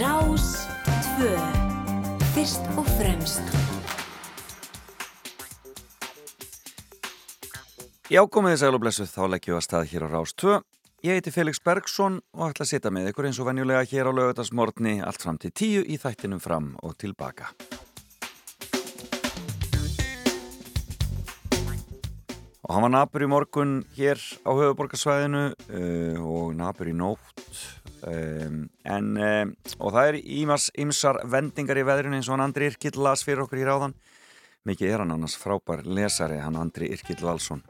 Rás 2. Fyrst og fremst. Já, komið þið sæl og blessuð, þá leggjum við að stað hér á Rás 2. Ég heiti Felix Bergsson og ætla að sitja með ykkur eins og venjulega hér á lögutarsmortni allt fram til tíu í þættinum fram og tilbaka. Og hann var nabur í morgun hér á höfuborgarsvæðinu uh, og nabur í nótt um, en, um, og það er ímas ymsar vendingar í veðrinu eins og hann Andri Irkill las fyrir okkur hér áðan. Mikið er hann annars frábær lesari, hann Andri Irkill Valsson.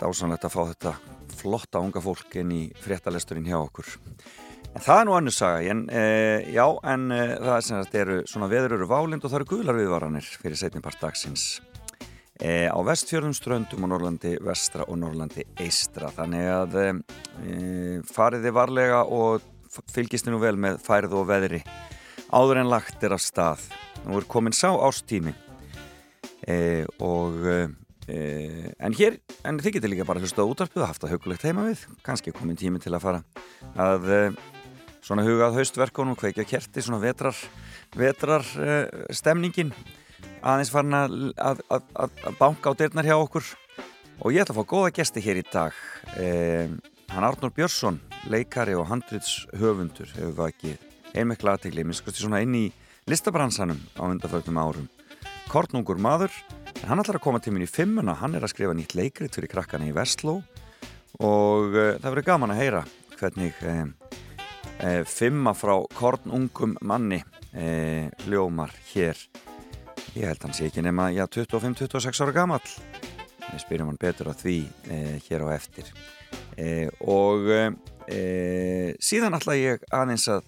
Dásanlegt að fá þetta flotta unga fólk inn í fréttalesturinn hjá okkur. En það er nú annars saga, en e, já, en e, það er sem að þetta eru svona veður eru válind og það eru guðlar viðvaranir fyrir setnimpart dagsins e, á vestfjörðum ströndum og Norrlandi vestra og Norrlandi eistra. Þannig að e, fariði varlega og fylgist nú vel með færið og veðri áður en lagt er af stað. Nú er komin sá ástími og Uh, en hér, en þið getur líka bara hlustað útarpið og haft það hugulegt heima við kannski komin tími til að fara að svona hugað haustverkunum kveikja kerti, svona vetrar vetrar stemningin aðeins farin að, að, að, að banka á dyrnar hjá okkur. Og ég ætla að fá góða gesti hér í dag. Hann Arnur Björnsson leikari og handrýtshöfundur hefur ekki einmekla aðtegli, minn skoðst ég svona inn í listabransanum á undarföldum árum. Kornungur maður en hann ætlar að koma til minn í fimmuna. Hann er að skrifa nýtt leikrit fyrir krakkana í Vestló og uh, það verður gaman að heyra hvernig uh, fimma frá Kornungum manni ljómar hér ég held hann sé ekki nema 25-26 ára gammal við spyrjum hann betur á því hér á eftir. Og síðan ætla ég aðeins að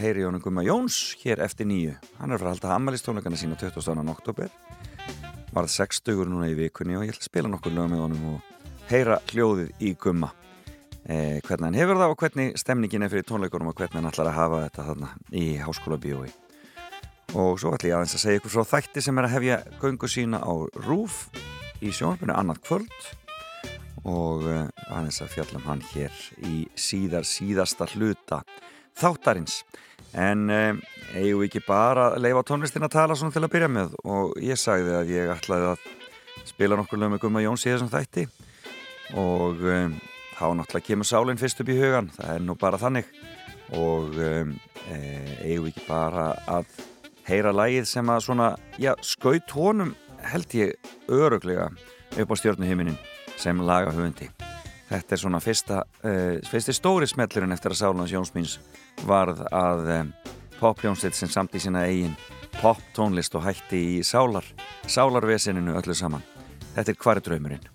heyri Jónum Guma Jóns hér eftir nýju hann er að fara að halda ammælistónleikana sína 20. oktober varð 60 núna í vikunni og ég ætla að spila nokkur lög með honum og heyra hljóðið í gumma. Eh, hvernig hann hefur það og hvernig stemningin er fyrir tónleikunum og hvernig hann ætlar að hafa þetta þarna í háskóla bíói og svo ætla ég aðeins að segja ykkur frá þætti sem er að hefja göngu sína á Rúf í sjónarpunni annað kvöld. Og eh, aðeins að fjallum hann hér í síðar síðasta hluta þáttarins. En um, eigum við ekki bara að leifa tónlistin að tala svona til að byrja með? Og ég sagði að ég ætlaði að spila nokkur lög með Guma Jóns í þessum þætti. Og um, þá náttúrulega kemur sálinn fyrst upp í hugan það er nú bara þannig. Og um, eigum við ekki bara að heyra lægið sem að svona, já, skaut honum held ég öruglega upp á stjórnuhiminin sem laga höfundi þetta er svona fyrsta, uh, fyrsti stóri smellurinn eftir að Sálans Jónsmíns varð að um, popljónstitt sem samt í sína eigin pop tónlist og hætti í sálar sálarvesininu öllu saman. Þetta er hvar draumurinn?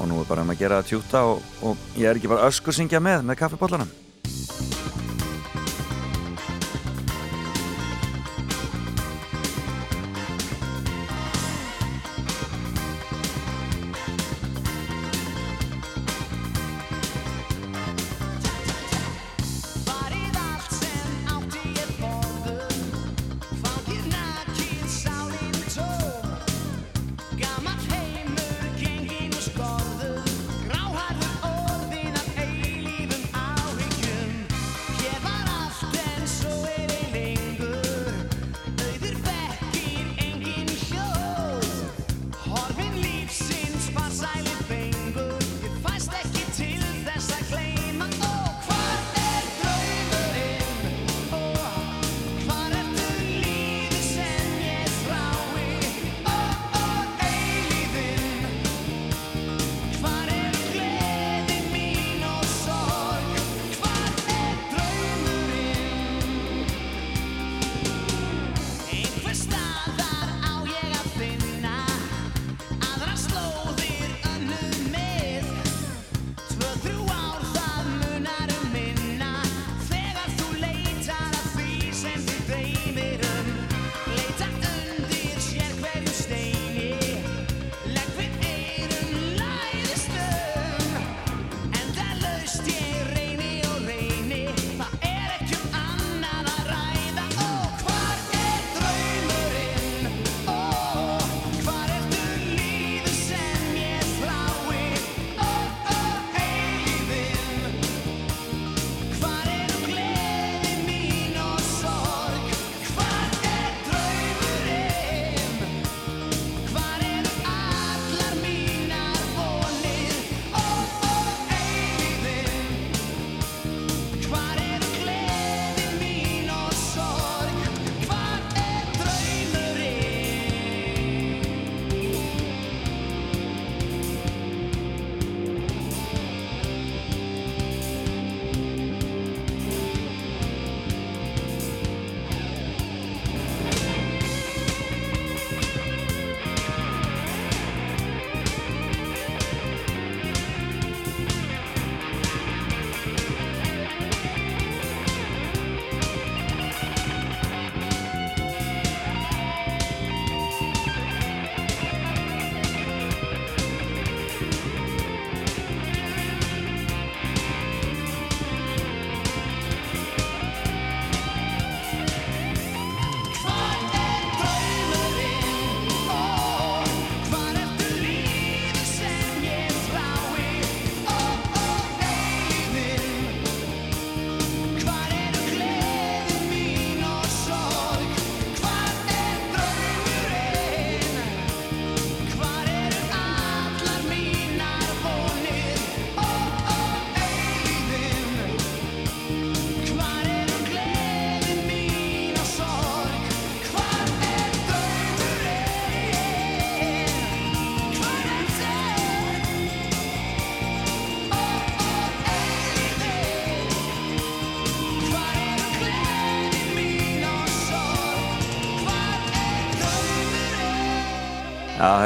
Og nú er bara um að gera að tjúta og, og ég er ekki bara öskur syngja með með kaffepollanum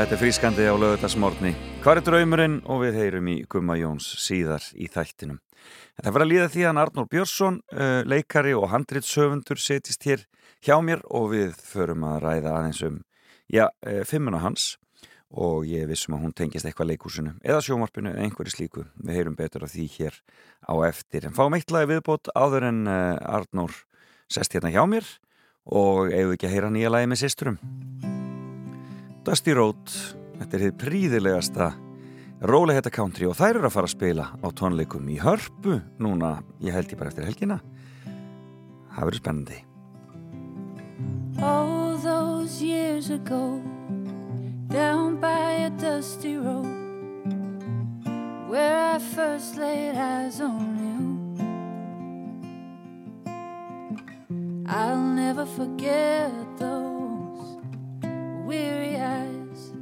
þetta er frískandi á lögutasmórni. Hvar er draumurinn og við heyrum í Gumma Jóns síðar í þættinum. Þetta fyrir að líða því að Arnór Björnsson, uh, leikari og handritsöfundur setist hér hjá mér og við förum að ræða aðeins um, já, uh, fimmuna hans og ég vissum að hún tengist eitthvað leikúsinu eða sjómarpinu eða einhverju slíku. Við heyrum betur af því hér á eftir. En fáum eitt lagi viðbót áður en uh, Arnór sest hérna hjá mér og eigum ekki að heyra nýja lagi með sýsturum. Dusty Road þetta er hitt príðilegasta rólihetta country og þær eru að fara að spila á tónleikum í hörpu núna, ég held ég bara eftir helgina. Það verður spennandi. All those years ago Down by a dusty road Where I first laid eyes on you. I'll never forget those weary eyes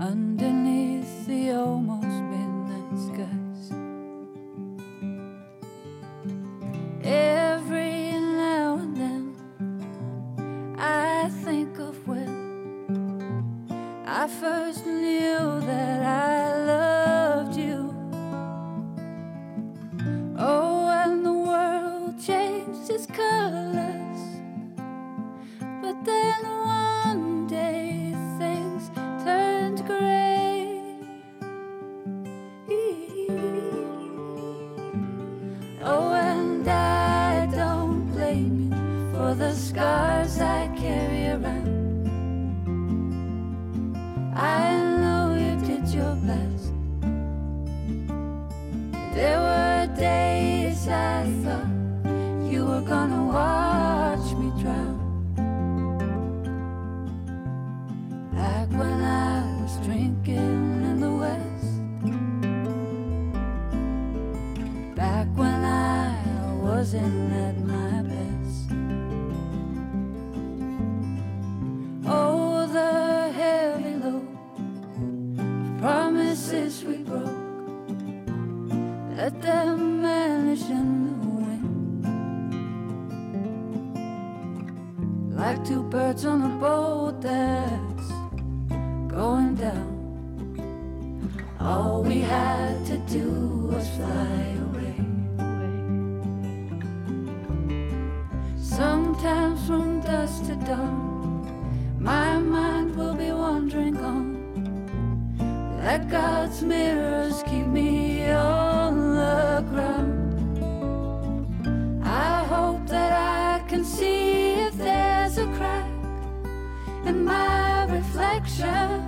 underneath the almost midnight skies. Every now and then, I think of when I first knew that I loved you. Oh, and the world changed its colors, but then I know you did your best. There were days I thought you were gonna watch me drown. Like when I was drinking in the West. Back when I wasn't at The wind. Like two birds on a boat that's going down. All we had to do was fly away. Sometimes from dusk to dawn, my mind will be wandering on. Let God's mirrors keep me reflection.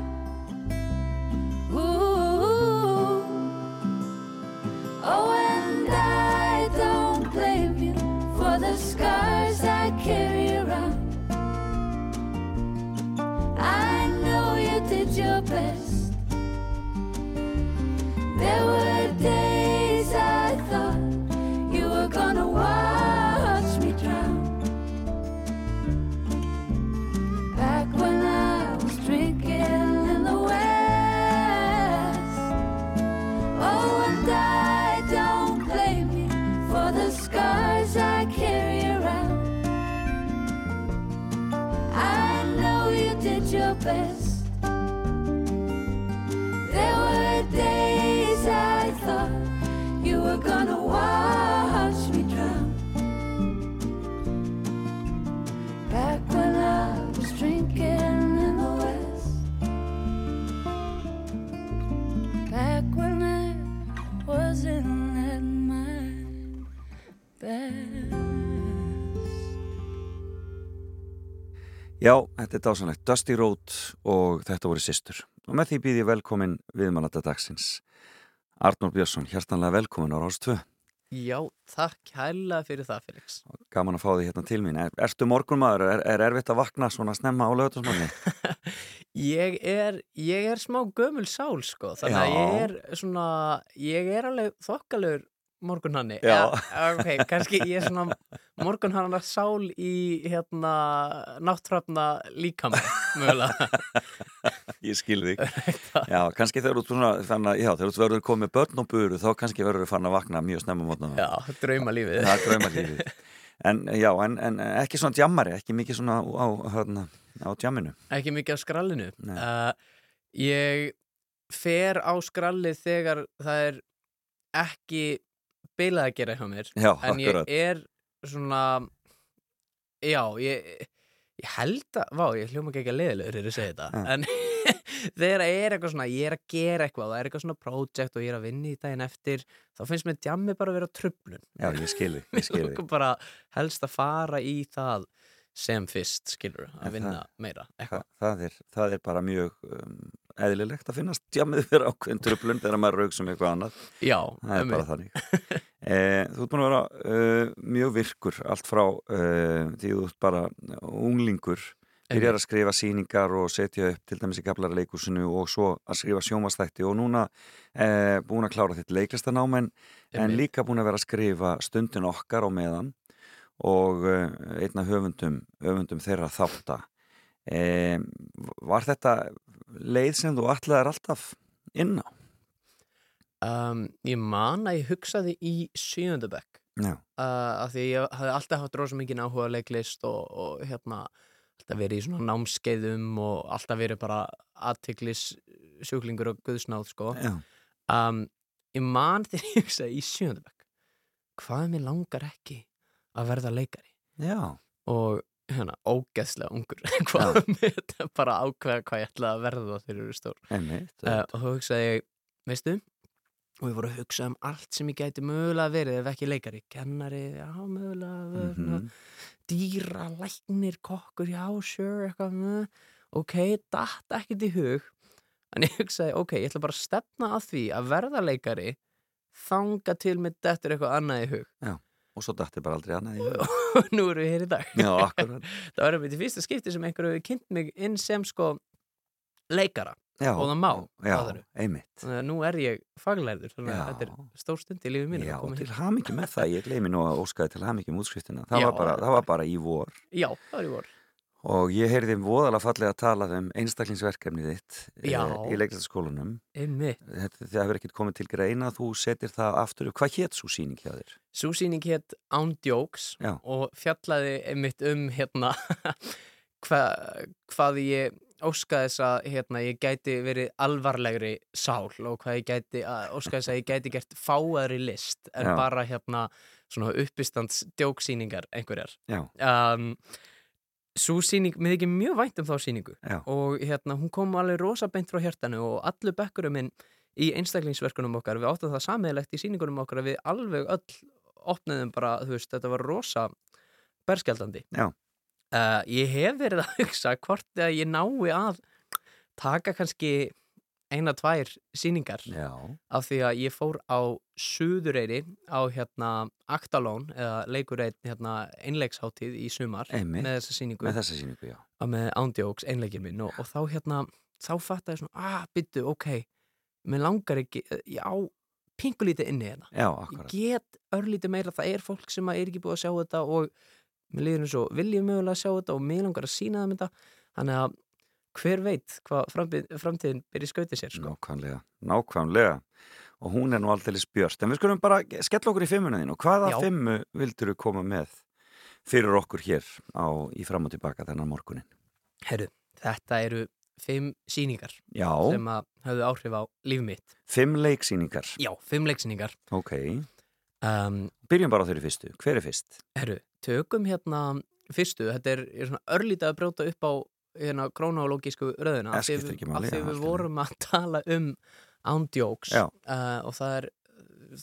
Já, þetta er dásanlegt Dusty Road og þetta voru sýstur og með því býð ég velkomin viðmannata dagsins Arnór Björnsson, hjertanlega velkomin á Rás 2 Já, takk hella fyrir það, Felix. Gaman að fá því hérna til mín er, Erstu morgunmaður? Er, er erfitt að vakna svona snemma á lögutasmanni? Ég ég er smá gömul sál, sko, þannig að Já. ég er svona, ég er alveg þokkalur morgunhanni. Já. ok, kannski ég er svona morgunhannar sál í, hérna, náttúrafna líkama, mögulega. Ég skil þig Já, kannski þegar þú verður komið börn og buru þá kannski verður þú fann að vakna mjög snemma mótna Já, drauma lífið. Það er draumalífið En já, en, en ekki svona djammari, ekki mikið svona á, á, á djamminu. Ekki mikið á skrallinu. Uh, ég fer á skrallið þegar það er ekki bilað að gera hjá mér. Já, en ég akkurat. er svona, já, ég, ég held að, vá, ég hljóma ekki ekki að leiðilegur er að segja þetta. Ja. En þegar er eitthvað svona, ég er að gera eitthvað, það er eitthvað svona project og ég er að vinna í daginn eftir, þá finnst mér djammi bara að vera tröflun. Já, ég skilði, ég skilði. langar bara helst að fara í það sem fyrst, skilur, að vinna meira, Þa, það, er, það er bara mjög um, eðlilegt að finnast djammið fyrir ákveðin tröflun þegar maður rauk sem eitthvað annað. Já, Það er bara þannig. eh, þú ert búin að vera uh, mjög virkur allt frá uh, því þú ert bara unglingur byrjar að skrifa síningar og setja upp til dæmis í gaflara leikúsinu og svo að skrifa sjómastætti og núna eh, búin að klára þitt leiklistanám en, en líka búin að vera að skrifa stundin okkar á meðan og einna höfundum, höfundum þeirra þátta eh, Var þetta leið sem þú ætlaðir alltaf inn á? Um, ég man að ég hugsaði í sjöndabæk Já, uh, af því ég hafði alltaf haft rosa mikið áhuga á leiklist og, og hérna alltaf verið í svona námskeiðum og alltaf verið bara aðtiklis sjúklingur og guðsnáð sko. Um, ég man þegar ég hugsaði í sjöndabæk hvað mér langar ekki að verða leikari. Já, og hérna ógeðslega ungur. Hvað með þetta? Bara ákveða hvað ég ætlaði að verða þegar ég eru stór. Uh, og þá hugsaði ég, veistu og ég voru að hugsa um allt sem ég gæti mögulega verið ef ekki leikari, kennari já, mögulega verið Mhm. dýra, læknir, kokkur já, sure, eitthvað með. ok, datt ekkert í hug en ég hugsaði, ok, ég ætla bara að stefna að því að verða leikari þanga til með dettur eitthvað annað í hug og svo dætti bara aldrei annað og nú erum við hér í dag. Já, akkurat. Það var einmitt í fyrsta skipti sem einhverju hefur kynnt mig inn sem sko leikara já, Og það má, Já, einmitt. Þannig að nú er ég faglærður þannig að þetta er stór stund í lífið mínu Já, til hér. hamingi með það, ég gleymi nú að óskaði til hamingi um útskriftina. Það, Já. var bara, það var bara í vor. Já, það er í vor og ég heyrði voðalega fallega að tala um einstaklingsverkefnið þitt Já. eh, í leiklæstaskólanum Einmitt. þetta það hefur ekkert komið til greina þú setir það aftur hvað hétt svo síning hjá þér? Sú sýning hétt Án Djóks Já. og fjallaði einmitt um hérna hva, hvað ég óskaði þess að hérna, ég gæti verið alvarlegri sál og hvað ég gæti að, óskaði þess að ég gæti gert fáaðri list en Já. bara hérna svona uppistands djóksýningar einhverjar Já, um, Sú sýning, mér þykir mjög vænt um þá sýningu. Já, og hérna, hún kom alveg rosa beint frá hjartanu og allur bekkurum minn í einstaklingsverkunum okkar, við áttum það samiðilegt í sýningunum okkar að við alveg öll opniðum bara, þú veist, þetta var rosa berskjaldandi. Uh, Ég hef verið að hugsa hvort að ég nái að taka kannski eina, tvær sýningar já, af því að ég fór á Suðureyri á hérna Aktalón eða leikureit hérna einleiksháttíð í sumar Einmitt. með þessa sýningu. Með þessa síningu, að með ándjóks einleikir minn og, og þá hérna, þá fatt ég svona, ah, byttu, ok, mér langar ekki, ég á pingulítið inni hérna. Ég get örlítið meira, það er fólk sem að er ekki búið að sjá þetta og mér líður eins og viljið mögulega að sjá þetta og mér langar að sína þeim þetta, þannig að hver veit hvað framtíð, framtíðin byrja skautið sér, sko. Nákvæmlega, nákvæmlega og hún er nú aldrei spjörst en við skulum bara skella okkur í fimmuna þín og hvaða Já. fimmu vildur þú koma með fyrir okkur hér á, í fram og tilbaka þennan morgunin Herru, þetta eru fimm síningar Já, sem að höfðu áhrif á líf mitt. fimm leiksýningar Já, fimm leiksýningar. Ok, Um, byrjum bara á þeirri fyrstu Hver er fyrst? Herru, tökum hérna fyrstu, þetta er, er svona örlítið að brjóta upp á hérna krónológísku röðina Það af því við- vorum að tala um ándjóks uh, og það er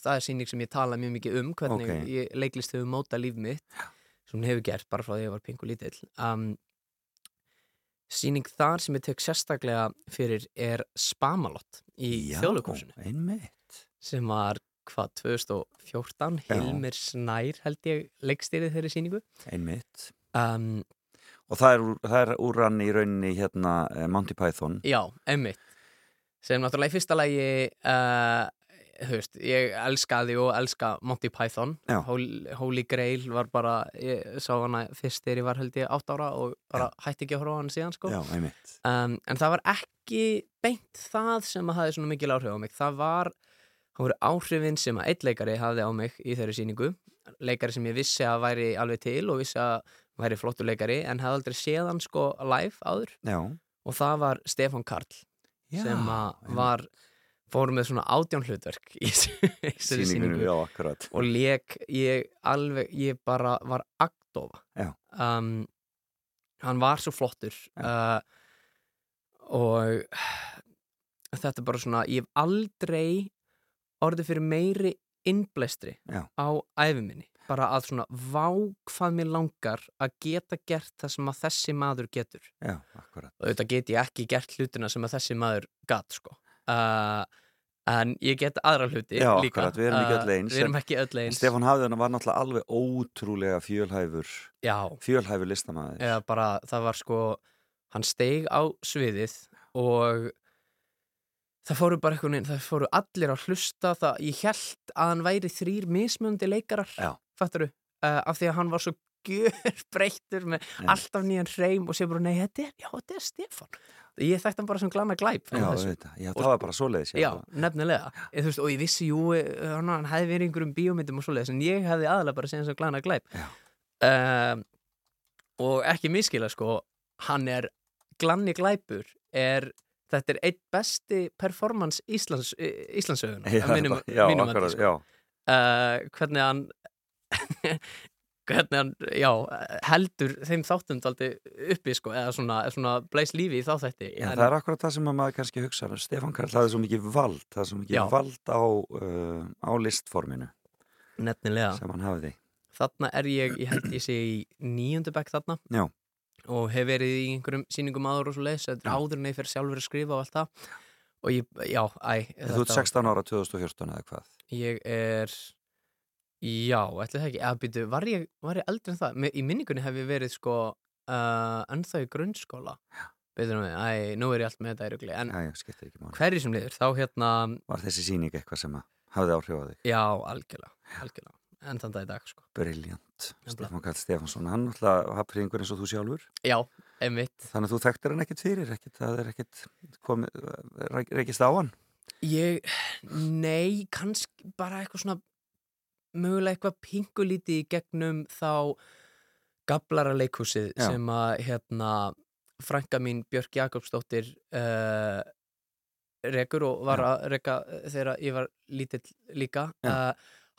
það er síning sem ég tala mjög mikið um hvernig Ok. ég leiklist hefur móta líf mitt sem hún hefur gert bara frá því að ég var pingu lítill. Um, síning þar sem ég tek sérstaklega fyrir er Spamalott í einmitt. Sem var hvað 2014 Já. Hilmir Snær held ég leikstýrið þeirri síningu Einmitt. Um, Og það er, það er úr hann í rauninni hérna eh, Monty Python. Já, einmitt. Sem náttúrulega í fyrsta lagi uh, þú veist, ég elskaði og elska Monty Python. Já. Holy, Holy Grail var bara ég sá hana fyrst þegar ég var held ég átt ára og bara hætti ekki að horfa á hana síðan sko. Já, einmitt. Um, en það var ekki beint það sem að hafði svona mikil áhrif á mig. Það var, það voru áhrifin sem að eitt leikari hafði á mig í þeirri síningu leikari sem ég vissi að væri alveg til og vissi að væri flottur leikari en hefði aldrei séð hann sko live áður. Já, og það var Stefán Karl já sem var fór með svona átján hlutverk í þessari akkurat. Og leik ég alveg, ég bara var agdofa um, hann var svo flottur uh, og þetta er bara svona ég hef aldrei orðið fyrir meiri innblæstri á æfiminni bara að svona vá hvað mér langar að geta gert það sem að þessi maður getur. Já, akkurat. Og auðvitað get ég ekki gert hlutina sem að þessi maður gat sko. Uh, en ég get aðra hluti Já, líka. akkurat, við erum ekki öll Uh, eins, erum en- ekki öll eins. Stefán Hafðina var náttúrulega alveg ótrúlega fjölhæfur já, fjölhæfur listamæður eða bara það var sko hann steig á sviðið og það fóru bara einhvern veginn, það fóru allir að hlusta það, ég held að hann væri þrýr mismöndi leikarar, Já. Fattaru uh, af því að hann var svo gjör breyttur með Já. alltaf nýjan hreim og sé bara, nei, þetta er, já, þetta er Stefán. Ég þekkti hann bara sem glana glæp frá Já, veit, já, það var bara svoleiðis Já, nefnilega. Ég, veist, og ég vissi, jú, eh, hann, hann hefði verið einhverjum bíómyndum og svoleiðis en ég hefði aðalega bara séð hans að glana glæp um, og ekki miskila sko hann er glanni glæpur er, þetta er einn besti performance Íslands, Íslandsöguna já, mínum, já, mínum akkurat, sko. já, uh, hvernig hann hvernig hann, já, heldur þeim þáttum daldi uppi sko, eða svona, svona bleis lífi í þá þætti já En- það er akkurat það sem að maður kannski hugsa Stefán Karl hafði svo mikið vald það er svo mikið Já. vald á, uh, á listforminu nefnilega. sem hann hafði. Þarna er ég, ég held ég sé í níundu bekk þarna Já. og hef verið í einhverjum sýningum áður og svo leis, þetta er áður en ég fyrir sjálfur að skrifa og allt það. Og ég, já, æ Þú ert 16 ára 2014 eða hvað? Ég er, já, ætli það ekki, eða býtu, var ég, var ég eldri en það? Í minningunni hef ég verið sko uh, ennþá í grunnskóla. Veitum við, æ, nú er ég allt með þetta í rugli. En Já, hverju sem liður, þá hérna, Var þessi sýning eitthvað sem hafði áhrif á þig? Já, algjörlega, algjörlega. En þann dag í dag, sko. Briljant. Stefán Karl Stefánsson hann náttúrulega hafðringur eins og þú sjálfur. Já, einmitt. Þannig að þú þekktir hann ekkert fyrir ekkert, það er ekkert komið, reik- reikist á hann? Ég, nei, kannski bara eitthvað svona mögulega eitthvað pingulítið í gegnum þá gablara leikhúsið Já. sem að hérna frænka mín Björk Jakobsdóttir uh, rekur og var Já. að reka þegar ég var lítill líka. Uh,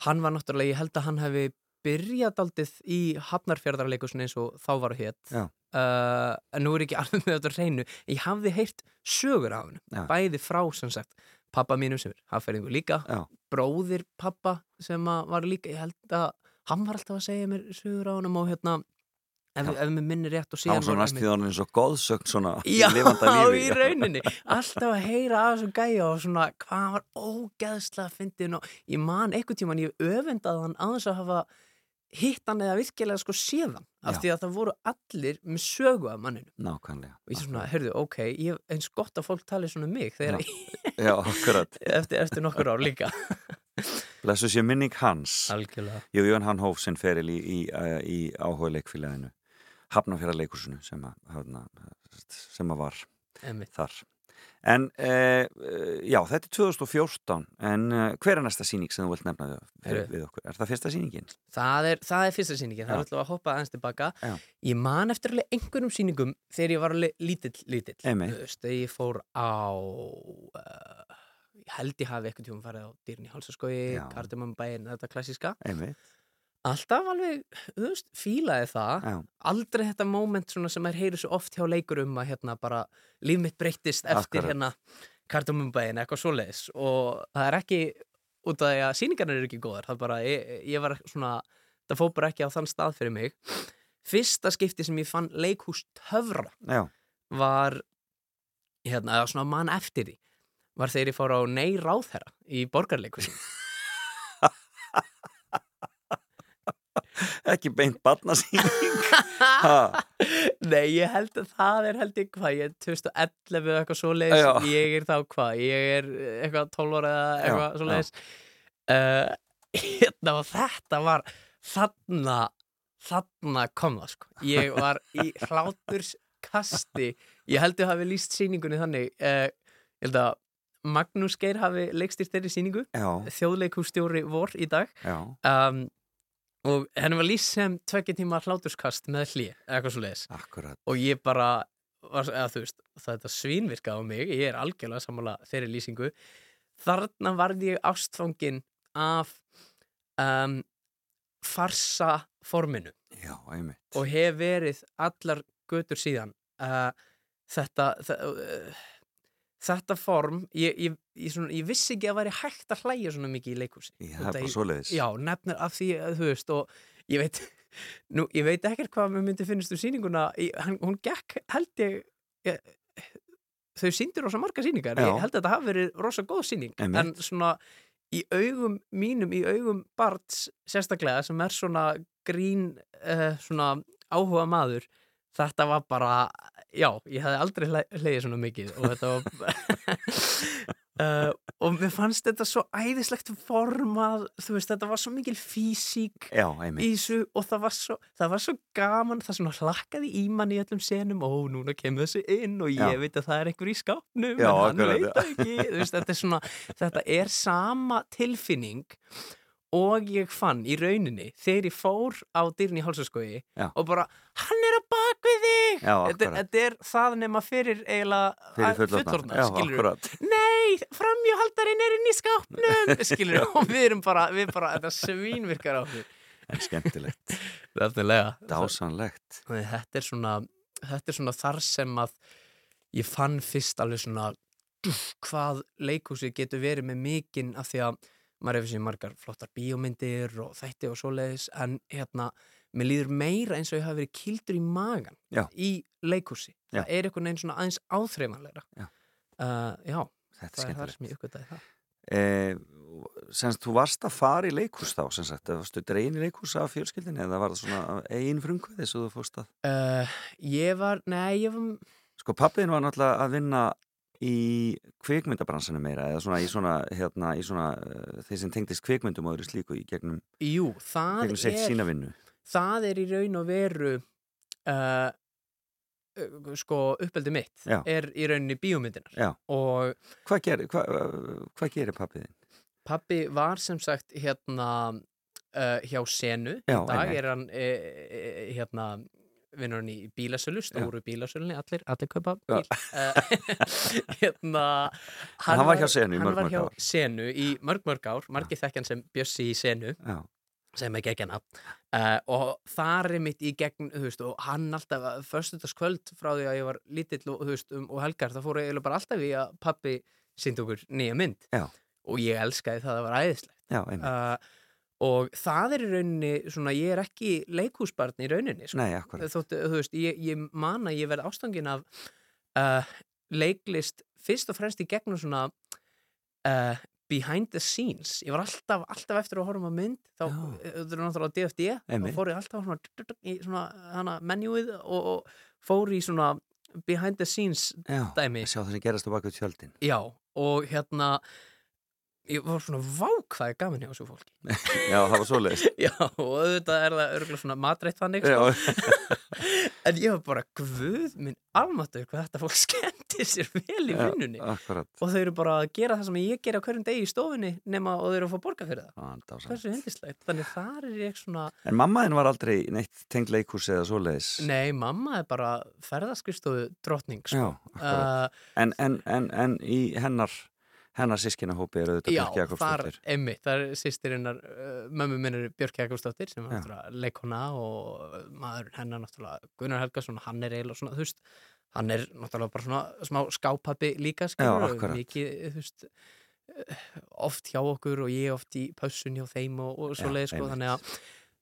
hann var náttúrulega, ég held að hann hefði byrjað aldið í Hafnarfjörðarleikusinu eins og þá var hétt uh, en nú er ekki alveg með þetta á hreinu. Ég hafði heyrt sögur af hann bæði frá sem sagt pappa mínum sem er haffæringu líka Já. bróðir pappa sem að var líka ég held að hann var alltaf að segja mér sögur á hann og hérna ef, ef mér minnir rétt og síðan svo var næst því hann eins og góðsögn svona Já, lifanda lífi. í rauninni. Alltaf að heyra af þessum gæja og svona hvað hann var ógeðslega fyndin og ég man einhvern tímann ég öfundað hann aðeins að hafa hitt hann eða virkilega sko séðan af því að það voru allir með sögu af manninu nákvæmlega og ég svona, heyrðu, ok, ég hef eins gott að fólk tali svona um mig þegar já, akkurat, eftir, eftir nokkur ár líka. Blessu sé minning hans. Algjörlega. Jú, en hann hóf sinn feril í, í, í áhuga leikfélaginu Hafnarfjörðarleikursinu sem, að, hafna, sem að var Einmitt. þar En uh, já, þetta er 2014 en uh, hver er næsta sýning sem þú vilt nefna við, okkur? Er það fyrsta sýningin? Það er, það er fyrsta sýningin, það er alltaf að hoppa aðeins tilbaka Já. Ég man eftir alveg einhverjum sýningum þegar ég var alveg lítill, lítill. Þú veist, ég fór á uh, ég held ég hafi eitthvað tjóðum farið á halsaskogi, Já. kardumambæin, þetta klassíska Einmitt, Alltaf alveg, þú veist, fílaði það. Já, Aldrei þetta moment sem er heyri svo oft hjá leikur um að hérna bara líf mitt breyttist eftir Akkurat. hérna kardumambæin, eitthvað svoleiðis. Og það er ekki út af því að sýningarnir eru ekki góðar það er bara, ég, ég var svona það fór bara ekki á þann stað fyrir mig. Fyrsta skipti sem ég fann leikhús töfra já, var hérna, eða svona mann eftir því var þegar ég fór á Nei Ráðherra í borgarleikusinu ekki beint barnasýning. Nei, ég held að það er held ég hvað, ég er 2011 eða eitthvað svoleiðis, Já. ég er þá hvað, ég er eitthvað 12 ára eða eitthvað svoleiðis. Uh, hérna og þetta var þarna, þarna kom það sko, ég var í hláturskasti, ég held að hafi líst sýningunni þannig, uh, ég held að Magnús Geir hafi leikstýrt þeirri sýningu, Já, þjóðleikústjóri vor í dag. Um, og henni var lýst sem tvekki tíma hláturskast með eða eitthvað svo leiðis og ég bara var, eða, þú veist, þetta svínvirkaði á mig ég er algjörlega sammála þeirri lýsingu. Þarna varði ég ástfangin af um, farsa forminu já, og hef verið allar götur síðan uh, þetta þa- uh, þetta form ég, ég, ég, svona, ég vissi ekki að væri hægt að hlæja svona mikið í leikhúsi Já, það er bara svoleiðis Já, nefnir af því að þú veist og ég veit, nú, ég veit ekkert hvað mér myndi finnst um sýninguna í, hann, hún gekk held ég, ég þau sýndir rosa marga sýningar Já. ég held að þetta hafi verið rosa góð sýning Einmitt. en svona í augum mínum, í augum Barts sérstaklega sem er svona grín uh, svona áhuga maður þetta var bara, já, ég hefði aldrei hleyið svona mikið og þetta var uh, og mér fannst þetta svo æðislegt formað, þú veist, þetta var svo mikil físík já, í þessu og það var svo, það var svo gaman það svona hlakkaði í mann í öllum senum ó, núna kemur þessu inn og ég Já. veit að það er einhver í skápnum en hann veit ekki. Þú veist, þetta er svona, þetta er sama tilfinning og ég fann í rauninni þegar ég fór á dyrni í hálsaskogi Já. og bara, hann er að bak við þig! Já, þetta, er- þetta er það nema fyrir eiginlega fyrir fullorðna já, skilur akkurat. Nei, framjóhaldarinn er inn í skápnum skilur, og við erum bara, við bara þetta svínvirkar á okkur en skemmtilegt. Dásanlegt Þetta er svona þetta er svona þar sem að ég fann fyrst alveg svona hvað leikhúsi getur verið með mikinn af því að maður hefur sér margar flottar bíómyndir og þætti og svoleiðis en hérna, mér líður meira eins og ég hafi verið kildur í magan Já. í leikhúsi. Já. Það er einhvern veginn svona aðeins áþreifanlegra. Já. Uh, já, þetta er það er skemmtilegt sem ég uppgötaði það. eh, semst þú varst að fara í leikhús þá sem sagt, varstu drein í leikhús af fjölskyldinni eða var það svona eigin frumkvæði svo þú fórst að Uh, ég var, nei, ég var sko pappiðin var náttúrulega að vinna í kvikmyndabransanum meira eða svona í svona, hérna, í svona uh, þeir sem tengdist kvikmyndum og öðru slíku í gegnum, Jú, það gegnum sitt er sína vinnu það er í raun og veru uh, sko uppeldi mitt Já. er í rauninni bíómyndinar og hvað gerir, hva, hvað gerir pappiðin? pappi var sem sagt hérna uh, hjá Senu í dag er hann hérna vinnur hann í bílasölu, stóru bílasölunni allir, allir kaupa bíl. Uh, hérna hann var hjá Senu í hann mörg, var mörg hjá ár. Senu í mörg mörg ár. Margir þekkjan sem Bjössi í Senu. Já, sem ekki ekki hana uh, og þar er mitt í gegn þú veist, og hann alltaf, föstudagskvöld frá því að ég var lítill og, þú veist, um, og helgar það fóru eiginlega bara alltaf í að pappi síndi okkur nýja mynd. Já. og ég elskaði það að það var æðislegt. Uh, og það er í rauninni svona, ég er ekki leikhúsbarn í rauninni sko. Nei, þóttu, þú veist, ég, ég man að ég verð ástangin af uh, leiklist fyrst og fremst í gegnum svona uh, behind the scenes ég var alltaf, alltaf eftir að horfa um að mynd þá, Já. þetta er náttúrulega DFD þá Einmitt. fór ég alltaf svona, í svona hana, menjúið og, og fór í svona behind the scenes Já, dæmi. að sjá það sem gerast á baku tjöldin já, og hérna ég var svona vák það er gaman hjá þessu fólki Já, það var svoleiðis já, og auðvitað er það örgulega svona matreitt þannig sko. Já, En ég var bara, guð minn almatur hvað þetta fólk skemmti sér vel í vinnunni. Og þau eru bara að gera það sem ég ger á hverjum degi í stofunni nema og þau eru að fá borga fyrir það. Já. Hversu hindislegt. Þannig þar er ég svona, En mammaðin var aldrei neitt tengd leikhús eða svoleiðis nei, mamma er bara ferðarskristofu drottning, Já, sko. akkurat Uh, en, en, en, en í hennar hennar sískinahópi er auðvitað já, Björk þar, Jakobsdóttir einmitt, það er sýstirinnar, uh, mömmu minn er Björk Jakobsdóttir sem er Já. leikona og maður hennar náttúrulega Gunnar Helgason, hann er eiginlega svona, þú veist, hann er náttúrulega bara svona smá skápappi líka, skilur, akkurat. mikið, þú veist, oft hjá okkur og ég oft í pössun hjá þeim og, og svo Já, leið, sko, þannig að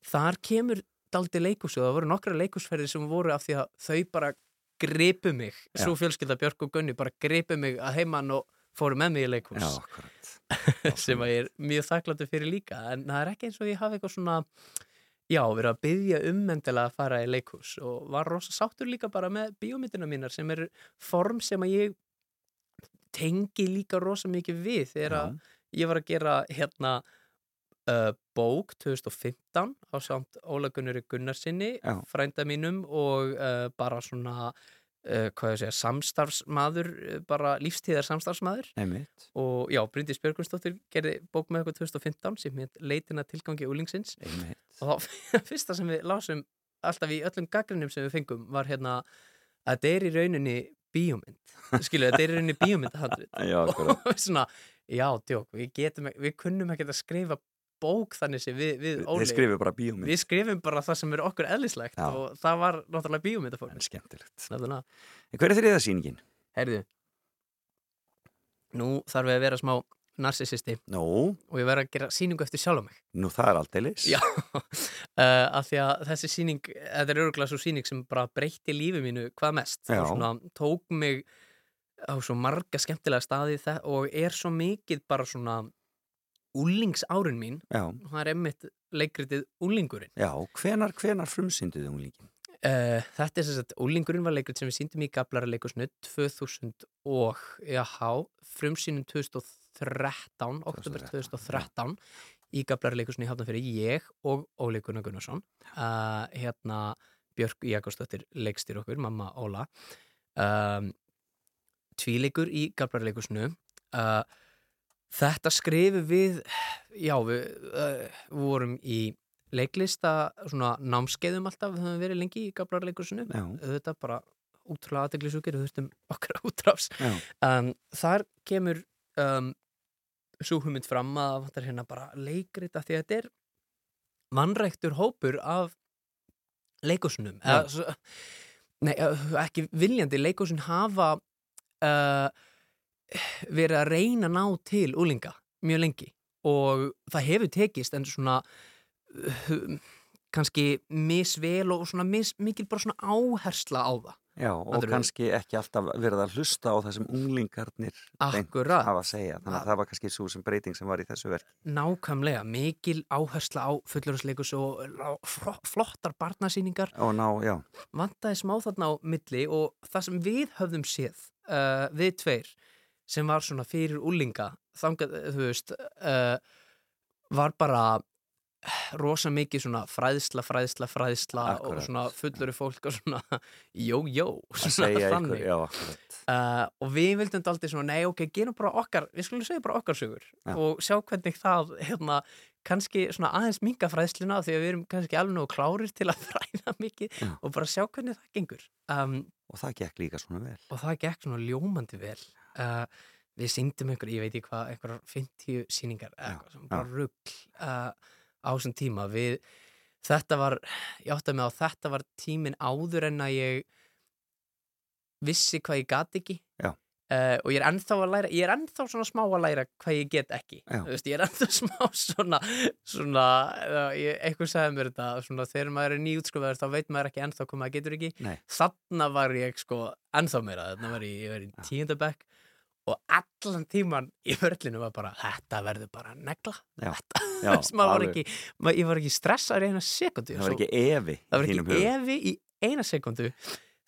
þar kemur daldi leikus og það voru nokkra leikusferðir sem voru af því að þau bara gripu mig, Já. svo fjölskylda Björk og Gunni bara gripu mig að heimann og fóru með mig í leikus Já, sem að ég er mjög þakkláttur fyrir líka. En það er ekki eins og ég hafi eitthvað svona já, verið að byggja um endilega að fara í leikhús og var rosa sáttur líka bara með bíómyndina mínar sem er form sem að ég tengi líka rosa mikið við þegar að ég var að gera hérna uh, bók 2015 á samt Óla Gunnari Gunnarsinni Já. frænda mínum og uh, bara svona að segja, samstarfsmaður uh, bara lífstíðar samstarfsmaður. Einmitt, og já, Bryndís Björgunsdóttir gerði bók með okkur 2015 sem heit Leitina tilgangi úlingsins og þá fyrsta sem við lásum alltaf í öllum gaggrinum sem við fengum var hérna að þetta er í rauninni bíómynd. Skilu, þetta er í rauninni bíómyndahandrit Já, akkurat. og svona, já, djók, við getum við kunnum ekki að skrifa bók þannig sem við, við Óli bíómynd. við skrifum bara það sem er okkur eðlislegt Já. og það var náttúrulega bíómyndaform En skemmtilegt. Nefnilega. En hver er þriða sýningin? Heyrðu Nú þarf við að vera smá narcissisti Nú, og ég verð að gera sýningu eftir sjálf mig nú það er aldeilis. Já, uh, af því að þessi sýning, þetta er örgulega svo sýning sem bara breytti lífi mínu hvað mest svona tók mig á svo marga skemmtilega staði og er svo mikið bara svona úlingsárin mín Já, og það er emmitt leikritið úlingurinn já, hvenar, hvenar frumsynduðu unglingin? uh, Þetta er sem sagt, úlingurinn var leikrit sem við síndum í Gablara leikusnu 2000 og, jáhá, frumsýnum 2013, oktober 2013 í Gablara leikusnu í Hafnarfyrir ég og Óli Gunnar Gunnarsson uh, hérna Björk Jakobsdóttir leikstýr okkur, mamma Óla. Um, tvíleikur í Gablara leikusnu uh, þetta skrifu við já, við, uh, vorum í leiklista svona námskeiðum alltaf, við höfum verið lengi í Gablara leikursinu Já, auðvitað bara útrúlega aðteglisúkir við þurftum okkar útráfs um, þar kemur um, svo hugmynd fram að það vantar hérna bara leikrit af því að þetta er vannræktur hópur af leikusunum Já. eða, nei, ekki viljandi leikusun hafa uh, verið að reyna að ná til úlinga mjög lengi og það hefur tekist en svona kannski misvel og svona mis, mikil bara svona áhersla á það já, og Fattarðu? kannski ekki alltaf verið að hlusta á það sem unglingarnir Akkurat. hafa að segja. Þannig að það var kannski svo sem breyting sem var í þessu verk. Nákvæmlega, mikil áhersla á fullurðsleikus og flottar barnasýningar Og ná, já, vantaði smá þarna á milli og það sem við höfðum séð uh, við tveir sem var svona fyrir úlinga þangað, þú veist uh, var bara rosa mikið svona fræðsla, fræðsla, fræðsla og Akkurat. svona fulluri fólk og svona jó, jó, að svona þannig já, uh, og við vildum þetta aldrei svona, nei ok, gerum bara okkar við skulum segja bara okkar sögur Já. og sjá hvernig það, hérna kannski svona aðeins minga fræðsluna því að við erum kannski alveg nógu klárir til að fræða mikið Já. og bara sjá hvernig það gengur um, Og það gekk líka svona vel. og það gekk svona ljómandi vel uh, við syngdum einhver, ég veit ekki hvað einhverjar 50 sýningar eða Já, eitthvað sem bara já. rugl uh, á þessum tíma. Við, þetta var ég átti að með á þetta var tíminn áður en að ég vissi hvað ég gat ekki. Uh, og ég er ennþá að læra ég er ennþá svona smá að læra hvað ég get ekki veist, ég er ennþá smá svona, svona ég, eitthvað sagði mér þetta svona, þegar maður er nýjútskofaður þá veit maður ekki ennþá hvað maður getur ekki. Þarna var ég sko ennþá meira, þarna var ég, ég var í tíundabæk og allan tíman í vörlinu var bara, þetta verður bara negla Já, já, var ekki maður, ég var ekki stressaður í eina sekundu Það var ekki evi það var ekki evi í eina sekundu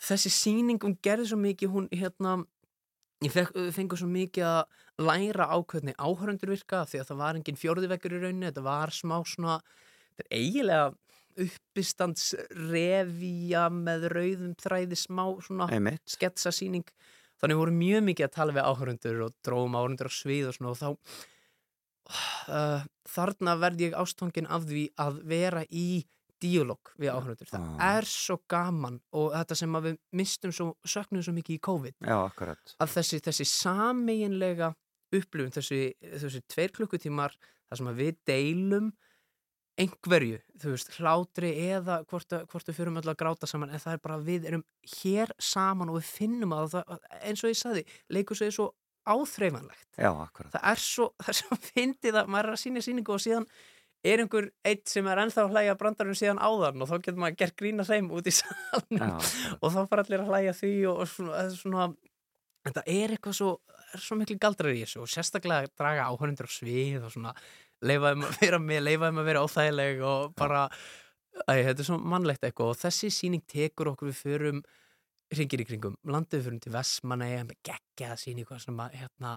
þessi sýning, hún gerði svo mikið hún, hérna ég fengur svo mikið að læra á hvernig áhörundur virka því að það var engin fjórðivekkur í rauninni þetta var smá svona eiginlega uppistandsrefja með rauðum þræði smá svona Einmitt. Þannig voru mjög mikið að tala við áhörundur og dróum áhörundur á svið og svona og þá uh, þarna verð ég ástofangin af því að vera í díalóg við áhörundur það Ah. er svo gaman og þetta sem við mistum svo, söknum svo mikið í COVID. Já, að þessi, þessi sameiginlega upplifun, þessi, þessi tveir klukkutímar þar sem við deilum einhverju, þú veist, hlátri eða hvort, að- hvort við fyrir öll að gráta saman en það er bara að við erum hér saman og við finnum að það, eins og ég sagði leikur svo er svo áþreifanlegt Já, akkurat. það er svo, það er svo fyndið að maður er að sína sýningu og síðan er einhver eitt sem er ennþá að hlæja brandarinn síðan áðan og þá getur maður gert grína þeim út í akkurat. og þá fara allir að hlæja því og, og svona, svona þetta er eitthvað svo, er svo miklu galdrar í þessu og sérstaklega að draga áhörundur á svið og svona leifaðum að vera með, leifaðum að vera óþægileg og bara, æ, þetta er svo mannlegt eitthvað. Og þessi síning tekur okkur við förum ringir í kringum landið förum til Vestmanneia með geggjaða síningu sem að hérna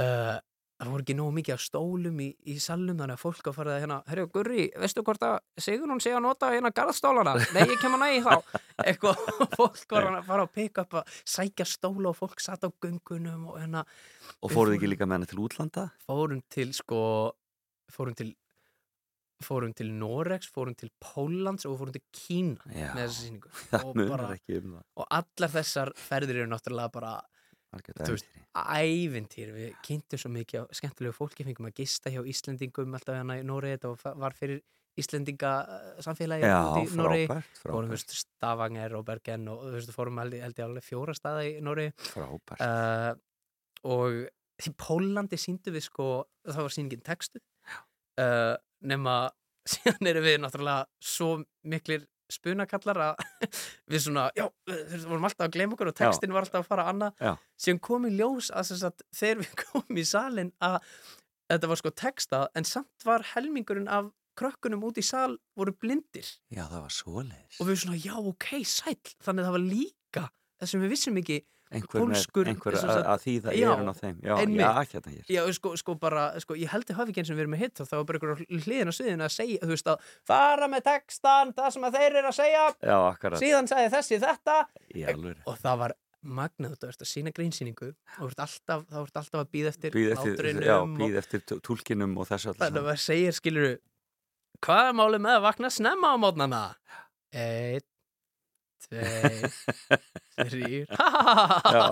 uh, það voru ekki nógu mikið af stólum í, í salnum þannig að fólk að fara að hérna herru Gurri, veistu hvort að Sigur hún sé að nota hérna garðstólana? Nei ég kem að nægi þá. Eitthvað fólk var að fara að pick up að sækja stóla og fólk satt á göngunum og hérna Og fóruð ekki líka með hana til útlanda? fórum til sko fórum til fórum til Norex, fórum til Póllands og fórum til Kína Já, með þessa sýningu. Það og, bara, um og allar þessar ferðir eru náttúrulega bara veist, ævintýr, við kynntum svo mikið á skemmtilegu fólki, fengum að gista hjá Íslendingum alltaf hérna í Noregi, þetta var- fyrir Íslendinga eh, samfélagi Já, í frábært, fórum frábært, Stavanger og Bergen og veist, fórum held ég alveg fjóra staða í Noregi. Frábært. uh, og í Pólandi síndum við sko, það var sýningin textu uh, nema síðan erum við náttúrulega svo miklir spunakallar að við svona, já, við vorum alltaf að gleyma okkur og textin var alltaf að fara annað Já. síðan kom í ljós að sagt, þegar við komum í salin að þetta var sko textað en samt var helmingurinn af krökkunum út í sal voru blindir Já, það var svoleiðis. og við svona, já, ok, sæll þannig að það var líka það sem við vissum ekki einhver, pólskur- með, einhver sem að, að þýða Já, erun á þeim. Já, já, hérna hér. Já, sko, sko bara, sko, ég held að hafi ekki eins og við erum með hitt þá var bara einhver hliðin á sviðinu að segja, þú veist að fara með textan, það sem að þeir eru að segja Já, akkurat. síðan sagði þessi þetta og það var magnað, þú veist að sína grínsýningu og þú alltaf, ert alltaf að býða eftir Býð eftir, býð eftir túlkinum og þessu alls. þannig að maður segir, skilur hvað er málið með að vakna snemma á mótnana? Einn tveir þrýr Já,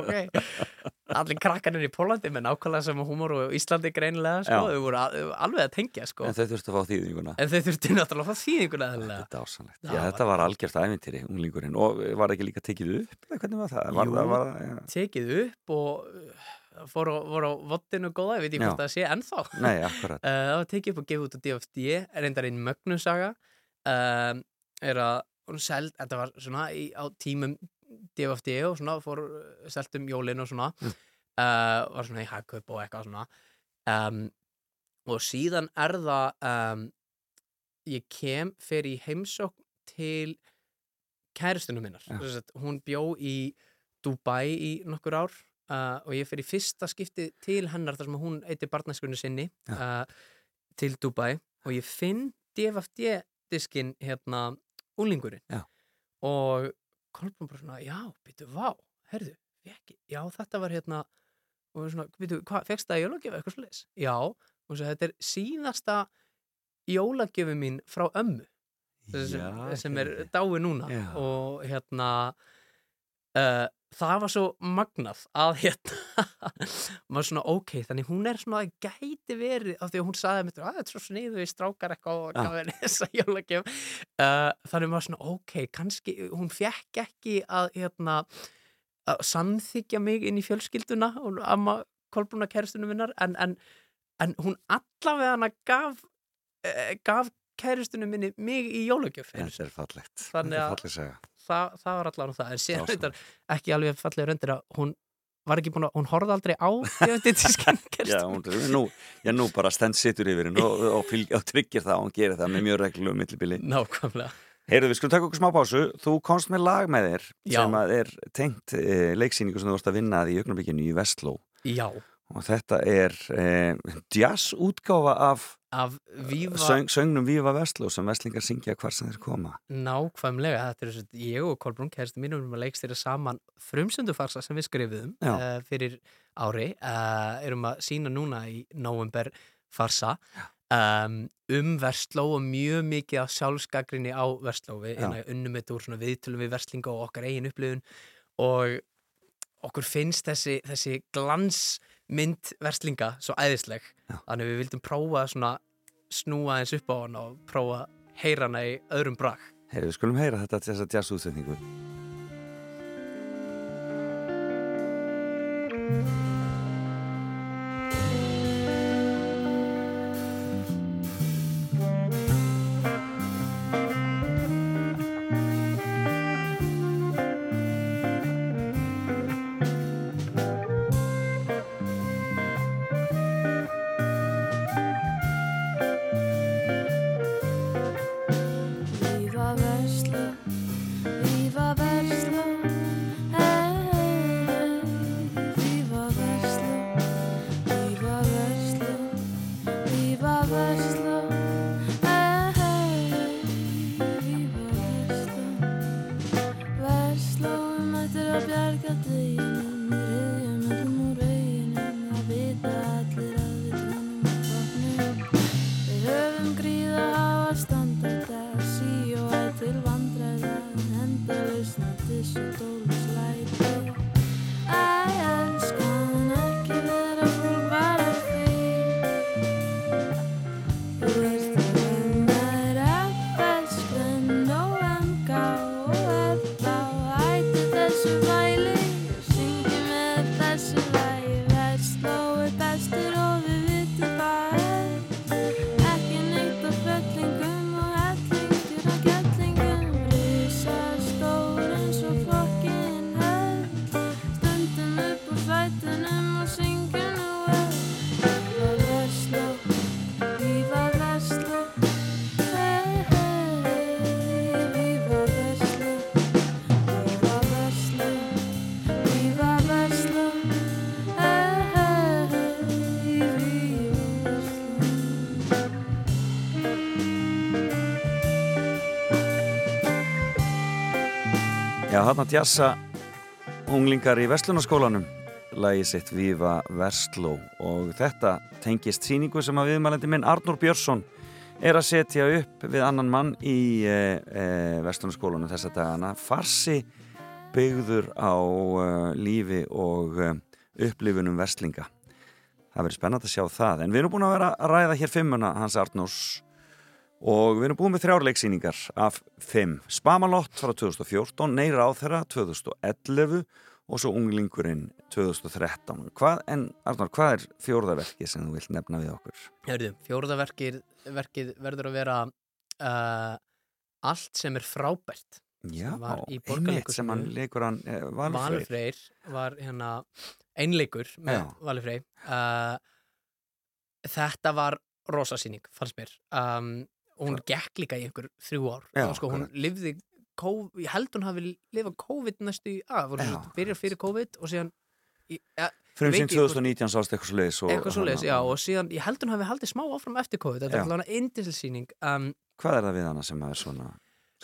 ok. allir krakkarnir í Pólandi með nákvæmlega sem húmor og Íslandi greinilega sko, Já. þau voru alveg að tengja sko. En þau þurftu að fá þýðinguna. en þau þurfti náttúrulega að fá þýðinguna. Þetta Já, var- þetta var algjört ævintýri, unglingurinn. Og var ekki líka tekið upp? Hvernig var það? Var, Jú. það var, já. tekið upp og uh, fór á, á vottinu góða, ég veit ekki Já. hvort það sé ennþá Nei. Uh, það var tekið upp og gefið út á DFD er reyndar einn mögnusaga um, er að hún seld, þetta var svona í, á tímum DFD og svona fór uh, selt um jólin og svona Mm. uh, var svona í hagkaup og eitthvað svona um, og síðan er það um, ég kem fyrir í heimsókn til kæristunum minnar sagt, hún bjó í Dubai í nokkur ár uh, og ég fer í fyrsta skipti til hennar þar sem hún eitir barnæskunni sinni Já. uh, til Dubai og ég finn DFD diskin hérna úlingurinn Já. og Kolbrún bara svona, já, býtu, vá, herðu, fekk, já, þetta var hérna og við svona, býtu, hvað, fegst það jólagjöf eitthvað sliðis? Já, og svo þetta er síðasta jólagjöfu mín frá ömmu sem, Já, sem er dái núna Já. og hérna uh, það var svo magnað að hérna maður svona ok, þannig hún er svona gæti verið, af því að hún saði að þetta er svo sniðu í strákar eitthvað og gaf henni þessa jólagjöf uh, þannig maður svona ok, kannski hún fekk ekki að hérna að samþykja mig inn í fjölskylduna og amma kolbrúna kæristunum minnar en, en, en hún allavega hana gaf uh, gaf kæristunum minni mig í jólagjöf er. Þannig að-. Það, það var allavega það en síðan reyndar ekki alveg fallega röndir að hún var ekki búin að, hún horfði aldrei á Já, hún, nú, já, nú bara stend situr yfir henn og, og, og tryggir það og hún gerir það með mjög reglum millibili. nákvæmlega Heyrðu, við skulum taka okkur smá pásu. Þú komst með lag með þér Já. sem er tengt e, leiksýningu sem þú vorst að vinna að í augnablikinu í Vestló. já, Og þetta er e, jazz-útgáfa af af Víva söng, söngnum Víva Vestló sem Vestlingar syngja hvar sem þeir koma. nákvæmlega, þetta er svo, ég og Kolbrún kerstin mínum erum að leikstýra saman frumsöndufarsa sem við skrifuðum Já. uh, fyrir ári uh, erum að sína núna í november farsa um, um Vestló og mjög mikið af sjálfskagrinni á Vestló við unnum þetta úr svona viðtölum við Vestlinga og okkar eigin upplifun og okkur finnst þessi, þessi glansmynd Vestlinga svo æðisleg Já. þannig við vildum prófa að svona snúa eins upp á hana og prófa að heyra hana í öðrum brag Heyrðu, við skulum heyra þetta þessa jazz-útsetningu. Viva Að tjassa unglingar í Vestlunarskólanum lagi sitt Viva Vestló og þetta tengist síningu sem að viðmælandi minn Arnur Björnsson er að setja upp við annan mann í e, e, Vestlunarskólanum þessa dagana. Farsi byggður á e, lífi og upplifunum verslinga. Það verður spennand að sjá það. En við erum búin að vera að ræða hér fimmuna hans Arnús og við erum búin með þrjárleiksýningar af fimm. Spamalott frá 2014, Neyra á þeirra 2011 og svo Unglingurinn 2013 hvað, en Arnór, hvað er fjórðaverki sem þú vilt nefna við okkur? Hörðu, fjórðaverkið verkið verður að vera uh, allt sem er frábært. Já, einmitt sem hann leikur hann eh, Valur Valur Freyr Freyr var hérna einleikur með Já. Valur Freyr uh, þetta var rosasýning, fannst mér. Um, og hún gekk líka í einhver þrjú ár Já, sko, hún COVID, ég held hún hafi lifað COVID næstu í Já, svo byrjar fyrir COVID og síðan ja, Fyrir hvort- 2019 sást eitthvað svo leiðis eitthvað svo leiðis, já, og síðan ég held hún hafi haldið smá áfram eftir COVID, þetta er allavega indislsýning um, Hvað er það við hana sem er svona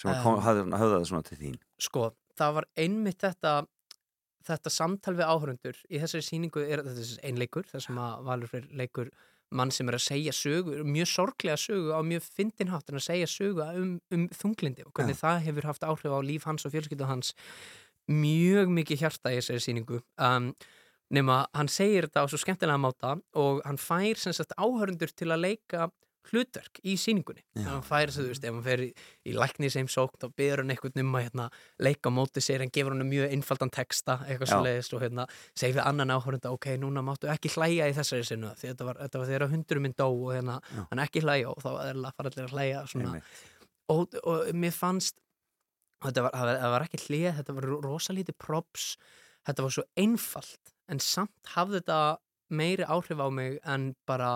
sem Um, hafði, höfðaði svona til þín? sko, það var einmitt þetta þetta samtal við áhörundur í þessari sýningu er þetta einleikur þar sem að Valur Freyr leikur mann sem er að segja sögu, mjög sorglega sögu á mjög fyndinhátt en að segja sögu um, um þunglindi og hvernig það hefur haft áhrif á líf hans og fjölskyldu hans. Mjög mikið hjarta í þessari sýningu. Um, nema hann segir þetta á svo skemmtilega máta og hann fær sem sagt áhörundur til að leika hlutverk í sýningunni. Já, hann fær þess að þú veist, ef hann fer í, í læknisheimsókn þá byrður hann eitthvað um að hérna, leika á móti sér, hann gefur hann mjög einfaldan texta eitthvað Já. svo leiðist og hérna, segir við annan áhörunda, ok, núna máttu ekki hlæja í þessari sinu, því þetta var, þetta var þegar hundurum minn dó og hérna, Já. hann ekki hlæja og þá er að fara allir að hlæja og, og mér fannst þetta var, það var, það var ekki hlið þetta var rosalítið props þetta var svo einfalt en samt hafði þetta meiri áhrif á mig en bara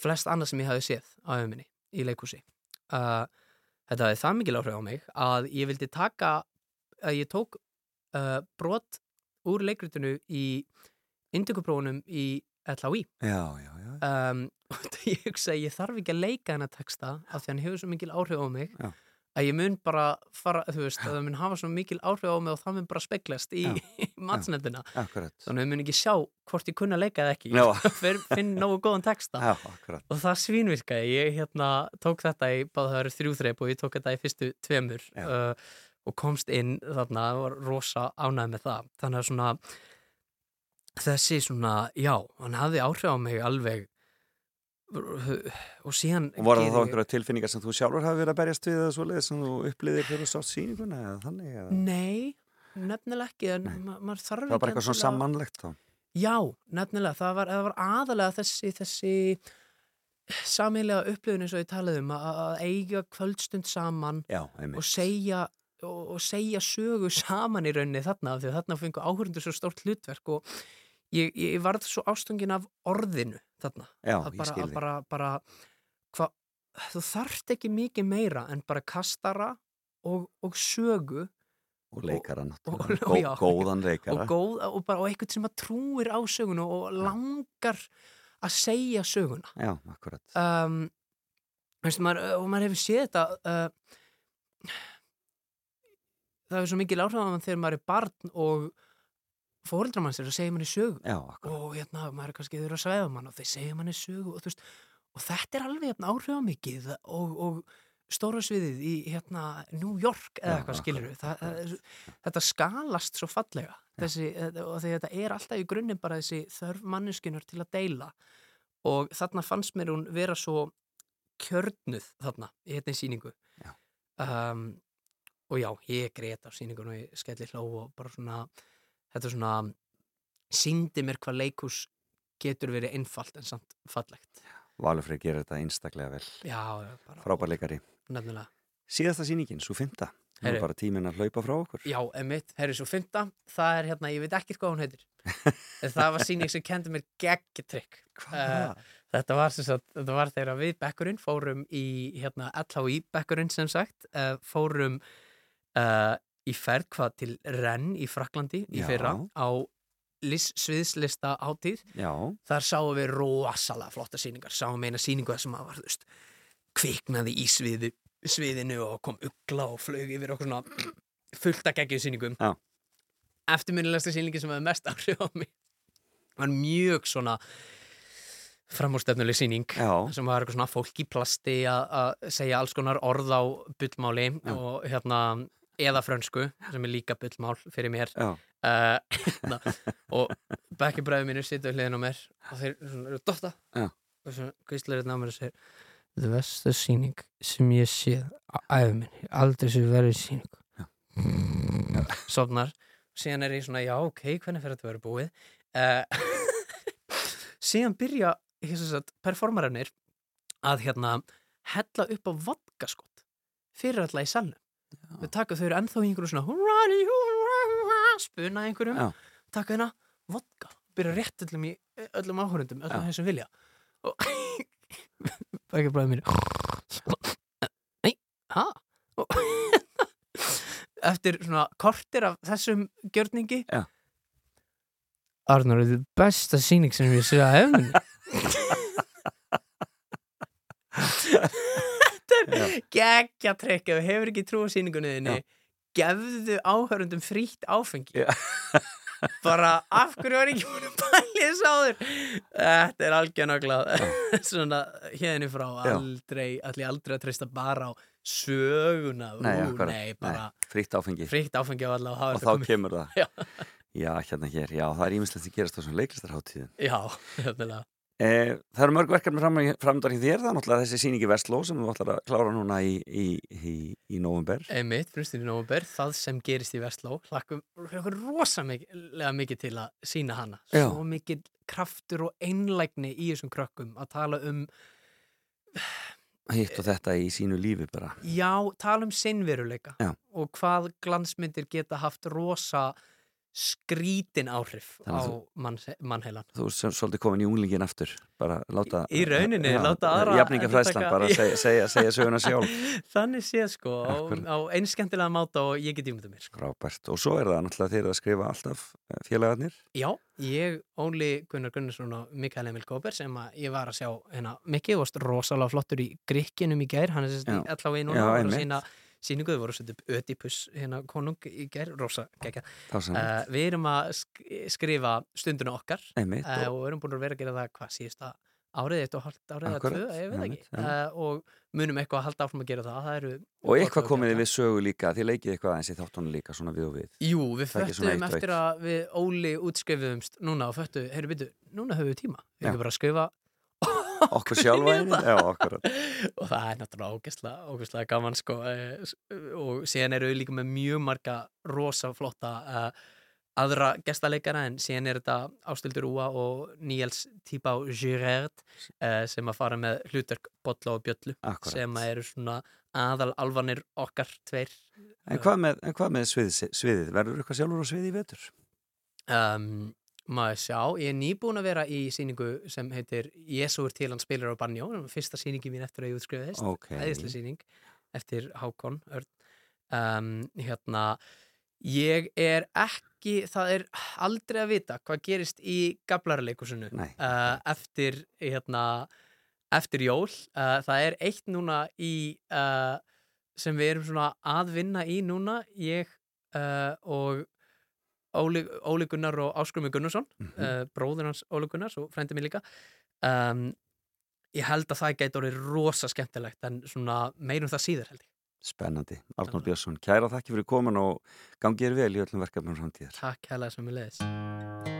flest annað sem ég hafi séð á öfuminni í leikhúsi. Uh, þetta hafði það mikil áhrif á mig að ég vildi taka að ég tók uh, brot úr leikritinu í indökuprófunum í LHI um, og ég hugsa að ég þarf ekki að leika hennar texta af því hann hefur svo mikil áhrif á mig. Já. Að ég mun bara fara, þú veist, að það mun hafa svo mikil áhrif á mig og það mun bara speglast í, matsnefndina. Akkurat. Þannig að ég mun ekki sjá hvort ég kunna leika eða ekki. Já. finn, nógu góðan texta. Já, akkurat. Og það svínvirkaði, ég hérna tók þetta í, báða það eru þrjúþreip og ég tók þetta í fyrstu tveimur uh, og komst inn þarna og var rosa ánægð með það. Þannig að svona þessi svona, já, hann hafði áhrif á mig alveg og síðan Og voru það þá einhverja tilfinningar sem þú sjálfur hafi verið að berjast við eða svo leiðis sem þú upplýðir fyrir þú sátt sýninguna eða þannig eða? Nei, nefnilega ekki Nei. ma Það var bara eitthvað svona sammannlegt þá Já, nefnilega, það var, það var aðalega þessi, þessi samilega upplifun eins og ég talaði um að, að eiga kvöldstund saman Já, og segja og, og segja sögu saman í rauninni þarna því að þarna fengu áhörundur svo stórt hlutverk og ég, ég varð svo ástungin af orðinu þarna. Já, að bara, að bara, bara hva, þú þarft ekki mikið meira en bara kastara og, og sögu Og leikara og- náttúrulega. og- já. Gó, Góðan leikara. og góð og bara og eitthvað sem að trúir á söguna og langar að segja söguna. Já, akkurat. Um, veistu, maður, og maður hefur séð þetta uh, það er svo á mann þegar maður er barn og fóreldrar manns er að segja manni sögu. Já, og hérna, maður er kannski þurfa að svæfa mann og þeir segja manni sögu og, veist, og þetta er alveg hérna, áhrifamikið og, og stóra sviðið í hérna, New York eða eitthvað skilur er- þetta skalast svo fallega þessi, þetta- og því þetta er alltaf í grunninn bara þessi þörf manneskunar til að deila. Og þarna fannst mér hún vera svo kjörnuð þarna í hérna sýningu. Já. um, og já, ég greit á sýningun og ég skelli hló og bara svona þetta svona síndi mér hvað leikus getur verið einfalt en samt fallegt. Valufrey gerir þetta einstaklega vel. Já, bara, Frábær leikari. Nefnilega. Síðasta sýningin, svo fymta Nú er bara tíminn að hlaupa frá okkur. Já, emitt, herri svo fymta, það er hérna, ég veit ekki hvað hún heitir. En það var sýning sem kendi mér geggjatrykk Hvað það? Þetta var, sagt, þetta var þegar við bekkurinn fórum í hérna, LHI bekkurinn sem sagt uh, fórum uh, í ferð hvað til Renn í Fraklandi í Já. fyrra á lis, sviðslista hátíð Já, þar sáum við rosalega flotta sýningar sáum eina sýningu þar sem að var veist, kviknaði í sviði, sviðinu og kom ugla og flög yfir okkur svona fullt að geggju sýningum Já. eftirminnilegsta sýningi sem hefði mest áhrif á mig var mjög svona framúrstefnuleg sýning Já, sem var eitthvað svona fólk í plasti að segja alls konar orð á bullmáli Já. og hérna eða frönsku sem er líka bullmál fyrir mér. Uh, hérna, og bekkjabræður mínir sitja við hliðin á mér og þeir svona, eru dotta. Og svo kvíslar hérna á mér og segir það versta sýning sem ég séð á æfum minn, aldrei séð verið sýning. Sofnar. Síðan er ég svona, já ok, hvernig fer þetta að vera búið? Uh, síðan byrja performararnir að hérna hella upp á vodkaskott fyrir alla í salnum þau taka þau eru ennþá í einhverjum svona spuna einhverjum Já. taka hérna vodka byrja rétt öllum í öllum áhörundum öllum Já. þessum vilja og ekki bræði mínu nei, og eftir svona kortir af þessum gjörningi Já. Arnur, þetta er besta sýning sem ég sé að hefnum er geggja trekk ef þú hefur ekki trú á sýningunni þinni. Gefðu áhörundum frítt áfengi. Bara af hverju var ekki búin að pæli þess áður? Þetta er algjörnaglað svona hérna frá aldrei, allir aldrei að treysta bara á söguna. Nei, Ú, nei, bara frítt áfengi. frítt áfengi á alla og, og þá komið- kemur það. Já. Hérna hér, já, það er ímislegt að gerast á svona leiklistarháttíðin já, hérna það eru mörg verkefni fram, framdar í þér, það er náttúrulega þessi sýningi Vestló sem þú ætlar að klára núna í, í, í, í november. Einmitt, frumstinni nóvumber, það sem gerist í Vestló hlakkum rosa mikið, til að sína hana Já. svo mikið kraftur og einlægni í þessum krökkum að tala um Hitt og þetta í sínu lífi bara. já, tala um sinnveruleika og hvað glansmyndir geta haft rosa skrítin áhrif á mann, mannheilan Þú er svolítið komin í unglingin aftur, bara láta... Í rauninni, láta aðra Jafningafræðslan, bara segja, segja, segja söguna sjálf. þannig séð sko á, Akkurat. á einskemmtilega máta og ég get ímyndað mér sko. Frábært. Og svo er það náttúrulega þeir að skrifa alltaf eh, félagarnir. Já, ég, Óli Gunnar Gunnarsson og Mikael Emil Góber sem ég var að sjá hérna Mikki varst rosalega flottur í Grikkinum í gær, hann er sérst í núna og sína síningu, þau voru að setja upp Ödipus hérna konung í gær, rosa gegja uh, Við erum að sk skrifa stunduna okkar einmitt. uh, og- og erum búin að vera að gera það hvað síðasta árið, eitt og halvt árið eða tvö, ég veit ekki. uh, og munum eitthvað að halda áfram að gera það, það eru Og eitthvað gott og komið þið geggjað. við sögu líka, þið leikið eitthvað eins í þáttunum líka svona við og við. Jú, við föttum eftir að við Óli útskrifuðumst núna og föttu, heyrðu byrju, núna höfum við tíma. Við erum bara að skrifa Okkur akkurat. og það er náttúrulega ógeðslega, ógeðslega gaman sko eh, og síðan eru við líka með mjög marga rosa flotta uh, aðra gestaleikara en síðan er þetta Ástildur Úa og Níels Tíbá Girard uh, sem að fara með hlutverk Bolla og Bjöllu Akkurat. sem að eru svona aðal alvanir okkar tveir En hvað með, en hvað með sviðið, sviðið? Verður eitthvað sjálfur á sviðið í vetur? um, maður sjá, ég er nýbúin að vera í síningu sem heitir Jésu er til hann spilar á banjó, fyrsta síningi mín eftir að ég útskrifaðist Ok. æðislega sýning eftir Hákon um, hérna ég er ekki það er aldrei að vita hvað gerist í gablarleikusinu uh, eftir hérna eftir jól. Uh, það er eitt núna í uh, sem við erum svona að vinna í núna ég uh, og Óli, Óli Gunnar og Áskrumi Gunnarsson Mhm. uh, bróður hans Óli Gunnars og frendi mér líka um, ég held að það gæti orðið rosa skemmtilegt en svona meirum það síðar held ég Spennandi. Arnór Björnsson, kæra þakki fyrir komin og gangið er vel í öllum verkefnum framtíðar. Takk hella sem við leiðis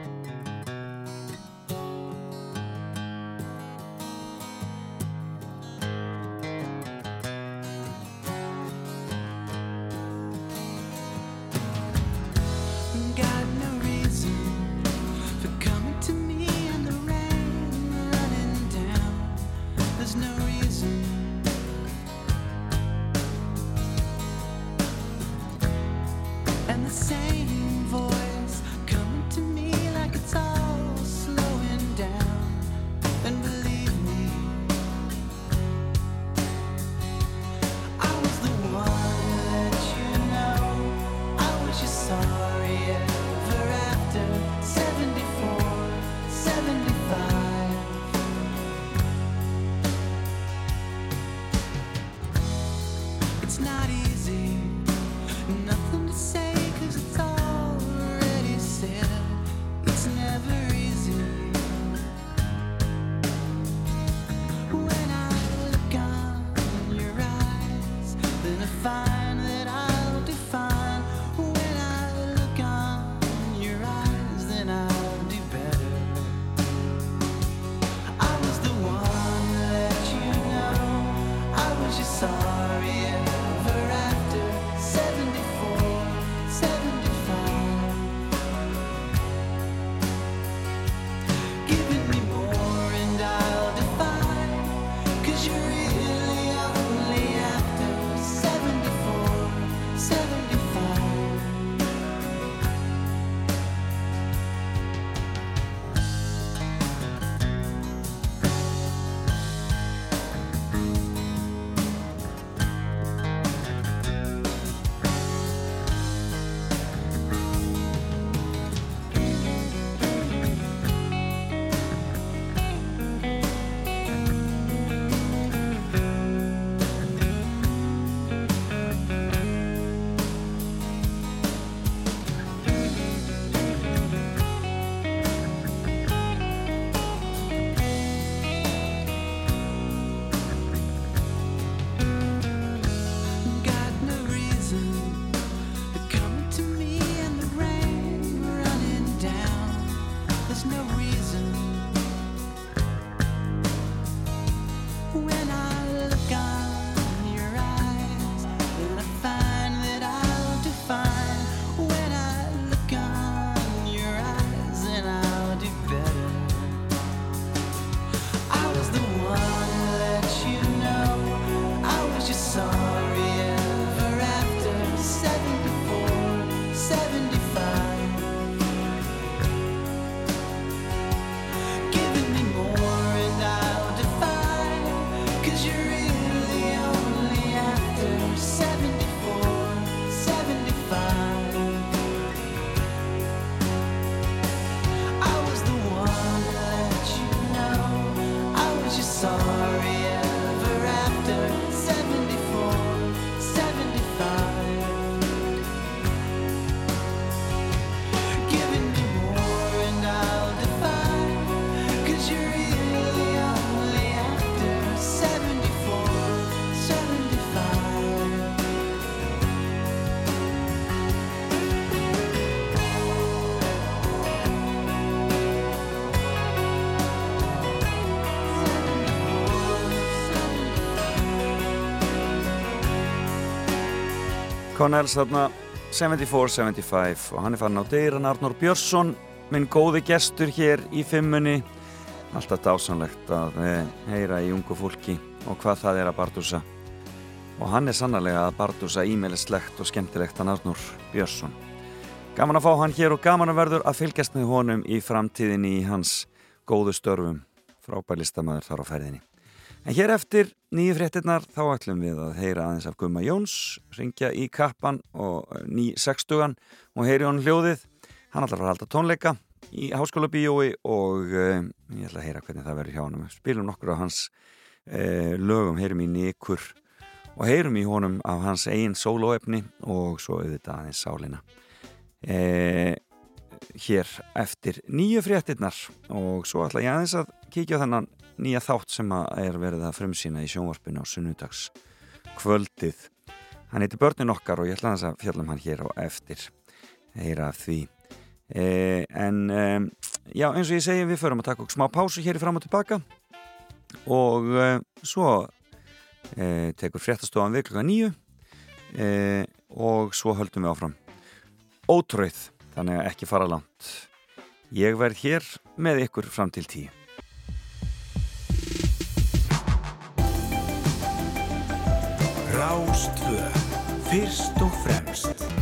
Connells þarna 74-75 og hann er farin á deiran Arnór Björnsson minn góði gestur hér í fimmunni. Alltaf dásanlegt að eh, heyra í ungu fólki og hvað það er að bardúsa. Og hann er sannlega að bardúsa ímælislegt og skemmtilegt hann Arnór Björnsson. Gaman að fá hann hér og gaman að verður að fylgjast með honum í framtíðinni í hans góðu störfum. Frábær listamæður þar á ferðinni En hér eftir nýju fréttinnar þá ætlum við að heyra aðeins af Gumma Jóns, ringja í kappan og eh, ný sextugan og heyri hann hljóðið. Hann ætlar að halda tónleika í háskóla bíói og uh, ég ætla að heyra hvernig það verður hjá hann. Spilum nokkur af hans uh, lögum, heyrum í Nikur og heyrum í honum af hans eigin sólóefni og svo auðvitað aðeins sálina. Uh, hér eftir nýju fréttinnar og svo ætla ég aðeins að kíkja á þennan nýja þátt sem er verið að frumsýna í sjónvarpinu á sunnudags kvöldið. Hann heitir Börnin okkar og ég ætla að fjalla um hann hér á eftir heyra af því. E, en e, já, eins og ég segi við förum að taka okkur smá pásu hér fram og tilbaka og e, svo e, tekur fréttastofan við klukka nýju e, og svo höldum við áfram. Ótröð, þannig að ekki fara langt. Ég verð hér með ykkur fram til tíu. Rástvö, fyrst og fremst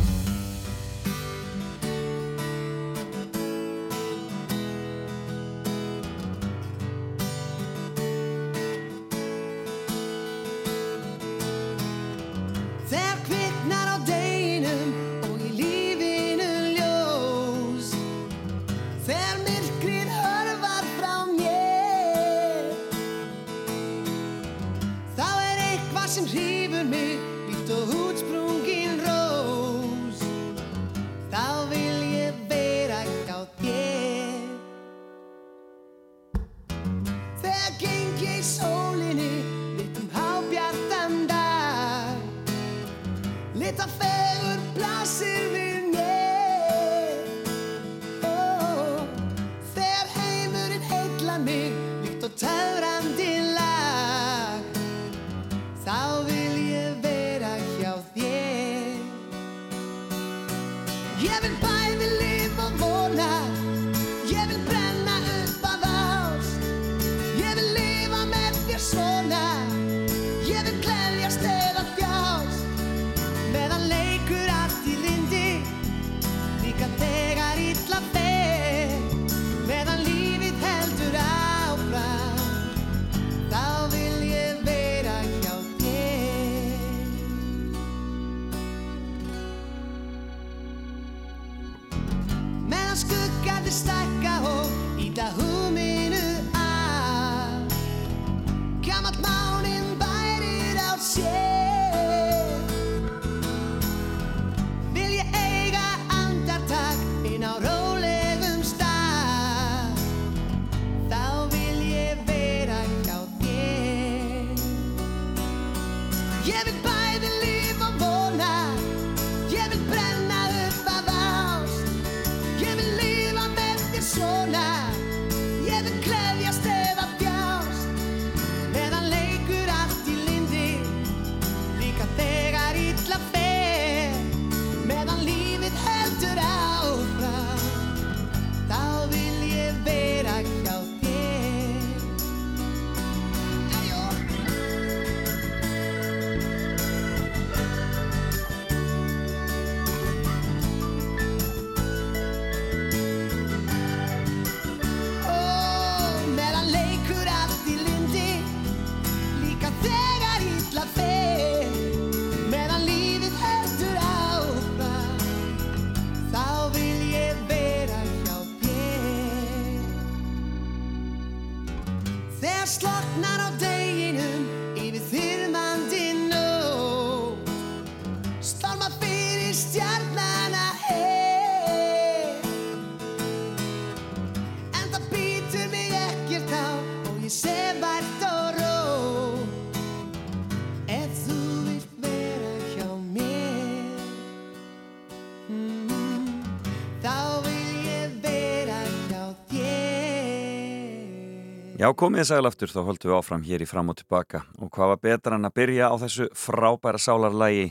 Já, komið sæl aftur, þá höldum við áfram hér í fram og tilbaka og hvað var betra en að byrja á þessu frábæra sálarlægi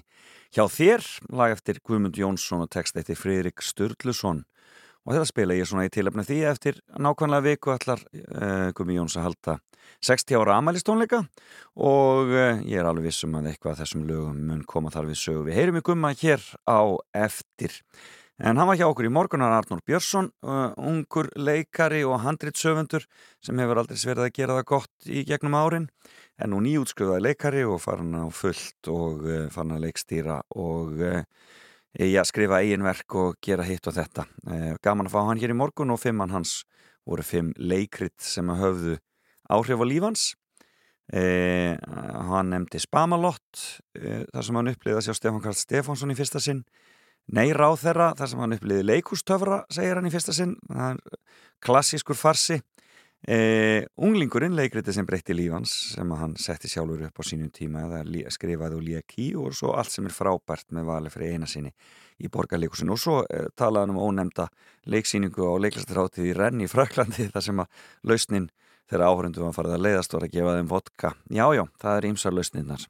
hjá þér, lag eftir Guðmund Jónsson og text eftir Friðrik Sturluson og þetta spila ég svona í tilöfni því eftir nákvæmlega viku ætlar uh, Guðmund Jóns að halda 60 ára amælistónleika og uh, ég er alveg vissum að eitthvað þessum lögum mun koma þar við sögu. Við heyrum í Guðma hér á eftir. En hann var hjá okkur í morgunar Arnór Björnsson, uh, ungur leikari og handritsöfundur sem hefur aldrei sverið að gera það gott í gegnum árin en nú nýjútskrifaði leikari og farin á fullt og uh, farin að leikstýra og uh, ja, skrifa eiginverk og gera hitt og þetta. Uh, gaman að fá hann hér í morgun og fimmann hans voru fimm leikrit sem að höfðu áhrif á lífans. Uh, hann nefndi Spamalott, uh, þar sem hann upplýði að sjá Stefán Karl Stefánsson í fyrsta sinn Nei ráð þeirra, þar sem hann upplýði leikústöfra, segir hann í fyrsta sinn, klassískur farsi. E, unglingurinn, leikriti sem breytti lífans, sem hann setti sjálfur upp á sínum tíma, það skrifaði og lék í og svo allt sem er frábært með vali fyrir eina sinni í borgarleikusinu. Og svo e, talaði hann um ónemnda leiksýningu á leiklastarháttið í Renn í Fröklandi, þar sem að lausnin þegar áhörundum var farið að leiðast var að gefa þeim vodka. Já, já, það er ímsar lausninnar.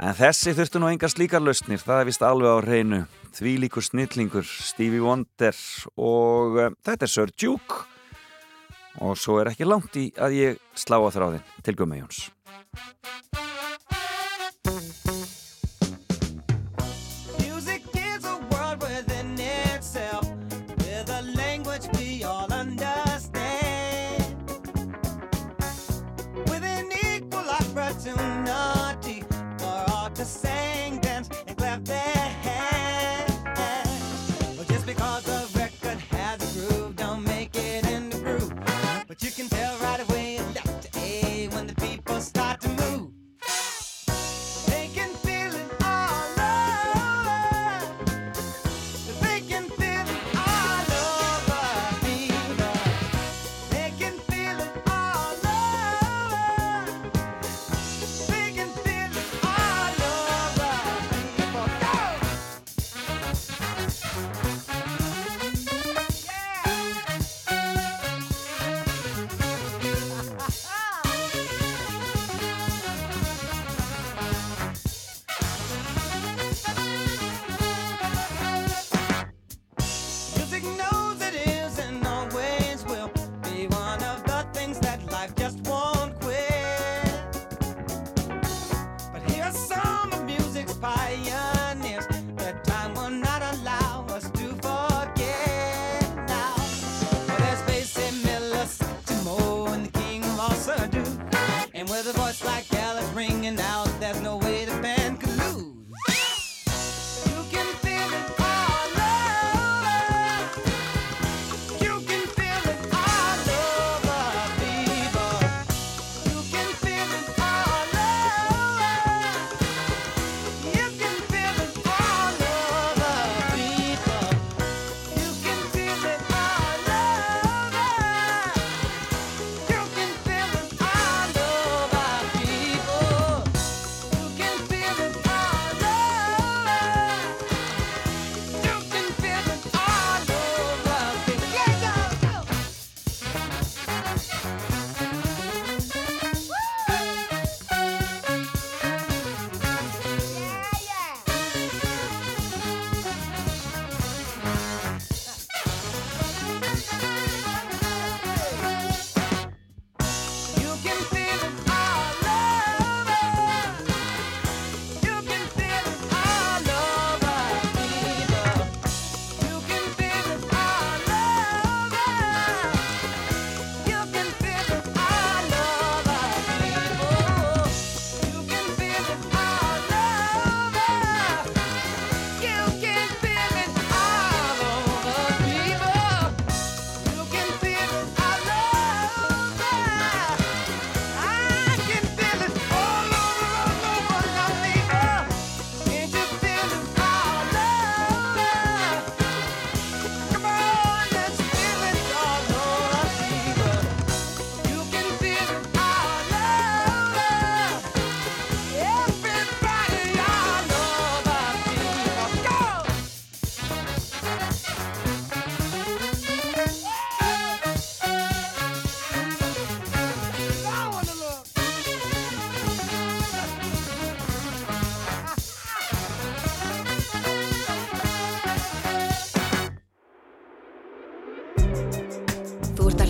En þessi þurftu nú engar slíkar lausnir, það er vist alveg á reynu. Því líkur snillingur, Stevie Wonder og uh, þetta er Sir Duke. Og svo er ekki langt í að ég slá á þráðin til Gummi Jóns.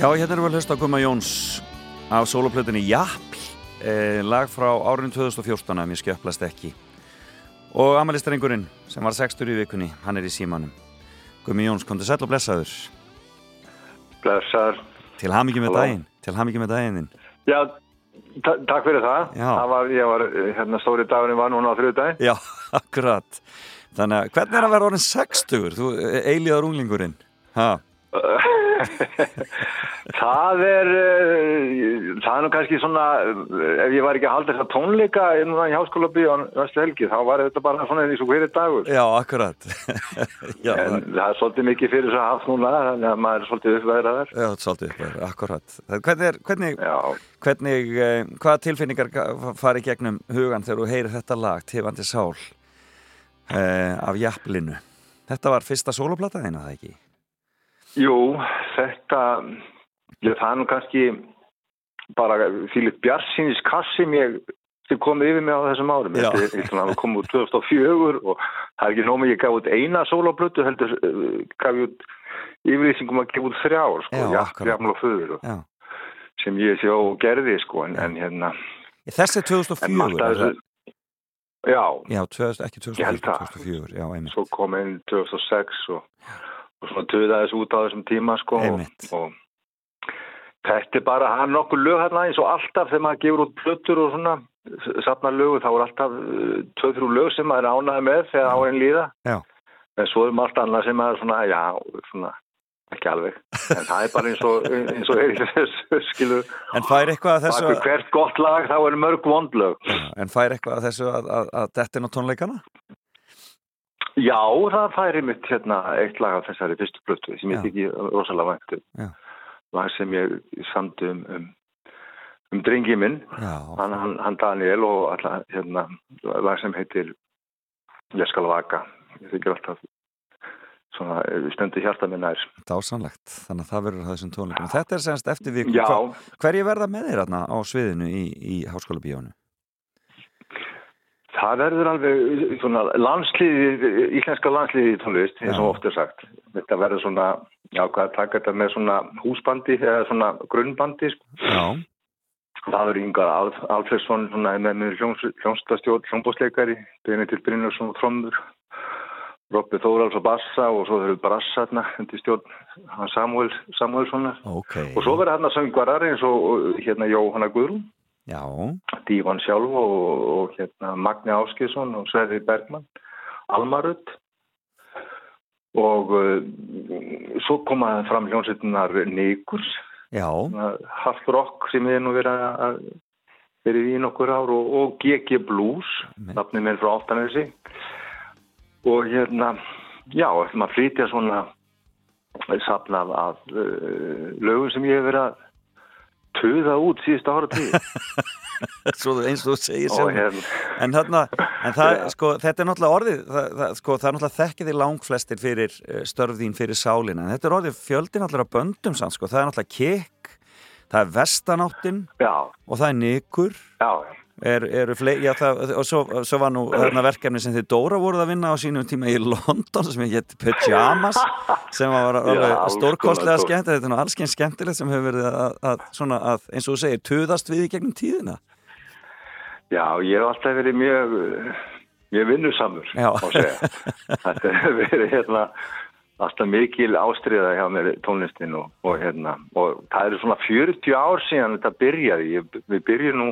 Já, hérna erum við að hlusta á Guma Jóns af soloplötunni Japp eh, lag frá árinu 2014 að mér skjöplast ekki og amalistringurinn sem var 60 í vikunni hann er í símanum Gumi Jóns, kom til sæll og blessaður Blessaður. til hamingi með Halló. daginn til hamingi með daginn þinn Já, ta takk fyrir það. Það var, ég var, eh, hérna stóri dagurinn var núna á þrjúdæg. Já, akkurat Þannig að hvernig er að vera orðin 60 þú eiliðar unglingurinn ha, það er, uh, það er nú kannski svona, uh, ef ég var ekki að halda þessa tónleika núna í háskóla bíu á næstu helgi, þá var þetta bara svona eins og hverju dagur. Já, akkurat Já, En það er svolítið mikið fyrir þess að haft núna, þannig að maður er svolítið uppvæðraðar. Já, svolítið upp, akkurat Hvernig, er, hvernig, hvernig eh, hvaða tilfinningar í gegnum hugan þegar þú heyrir þetta lag Tifandi sál eh, af Japlinu Þetta var fyrsta soloplata þín, það ekki? Jú, þetta, ég, það er nú kannski bara Fílip Bjarsins kassi mér sem komið yfir mig á þessum árum. Já. Það kom út 2004 og það er ekki nómið ég gaf út eina sólablötu heldur uh, gaf ég út yfirlýsingum að gefa út þrjár sko, Já, já, og föður og, Já. sem ég sjó gerði sko en, en hérna Þessi er en margt 2004 af er það? já, Já, 2000, ekki Ég held 2004, það. 2004 Já, einmitt svo kom inn 2006 og, og svona töðaðis út á þessum tíma sko og, og þetta er bara, hann nokkur lög hérna eins og alltaf þegar maður gefur út plötur og svona safnar lögu þá er alltaf uh, tvö-þrjú lög sem maður er ánæði með þegar á einn líða. Já. en svo er maður allt annað sem maður er svona, já, svona ekki alveg, en það er bara eins og eins og er í þessu skilu En fær eitthvað að þessu hvert gott lag þá er mörg vondlög En fær eitthvað að þessu að, að, að dettin á tónleikana? Já, það færi mitt hérna eitt lag af þessari fyrstu plötu sem ég þykki rosalega vænt um. Lag sem ég samdi um, um, um drengi minn, Já, hann, hann, hann Daniel og alltaf hérna lag sem heitir Ég skal vaka. Ég þykir alltaf svona stendur hjarta minn nær. dásanlegt Þannig að það verður þessum tónleikum Þetta er semst eftir Hva- Hverju verða með þér á sviðinu í, í háskóla bíónu? Það verður alveg svona landsliði, íslenska landsliði í tónlist, eins og oft er sagt. Þetta verður svona, já hvað, taka þetta með svona húsbandi eða svona grunnbandi, sko. Já, Það eru Ingar Alf, Alfredsson svona, með mér hljónstastjórn, hljónbóðsleikari, Benedikt Brynjarsson og Trommur, Robby Þórals og Bassa og svo eru Brassarna undir stjórn hann Samuel, Samuelssonar. ok Og svo verður hérna söngvarar eins og og, hérna Jóhanna Guðrún, Já, Dívan sjálf og, og hérna Magni Áskilsson og Sverri Bergmann, Almarud og uh, svo koma fram hljónsettunar Nikurs. Já, half rock sem við nú verið að verið í nokkur ár og, og GG Blues nafnið mér frá Óttanesi og hérna já, ætlum að flytja svona safna af, af uh, lögum sem ég hef verið að tuða út síðust ára tíð svo eins og þú segir sem hérna, En, þarna, en það, Já. sko, þetta er náttúrulega orðið, það, það, sko, það er náttúrulega þekkið í langflestir fyrir eh, störf þín fyrir sálina, en þetta er orðið fjöldin allir að böndum sann, sko, það er náttúrulega kikk, það er vestanáttin já, og það er nikur, já er, eru fleiri, já það, og svo, svo var nú verkefni sem þið Dóra voruð að vinna á sínum tíma í London sem heit Pyjamas, sem var stórkostlega skemmt, þetta er nú alls keins skemmtilegt sem hefur verið að, að, svona, að, eins og þú segir, tuðast við í gegnum tíðina. Já, ég hef alltaf verið mjög, mjög vinnusamur. Þetta hefur verið hérna, alltaf mikil ástriða hjá mér tónlistin og, og hérna, og það eru svona 40 ár síðan þetta byrjaði. Ég, við byrjum nú,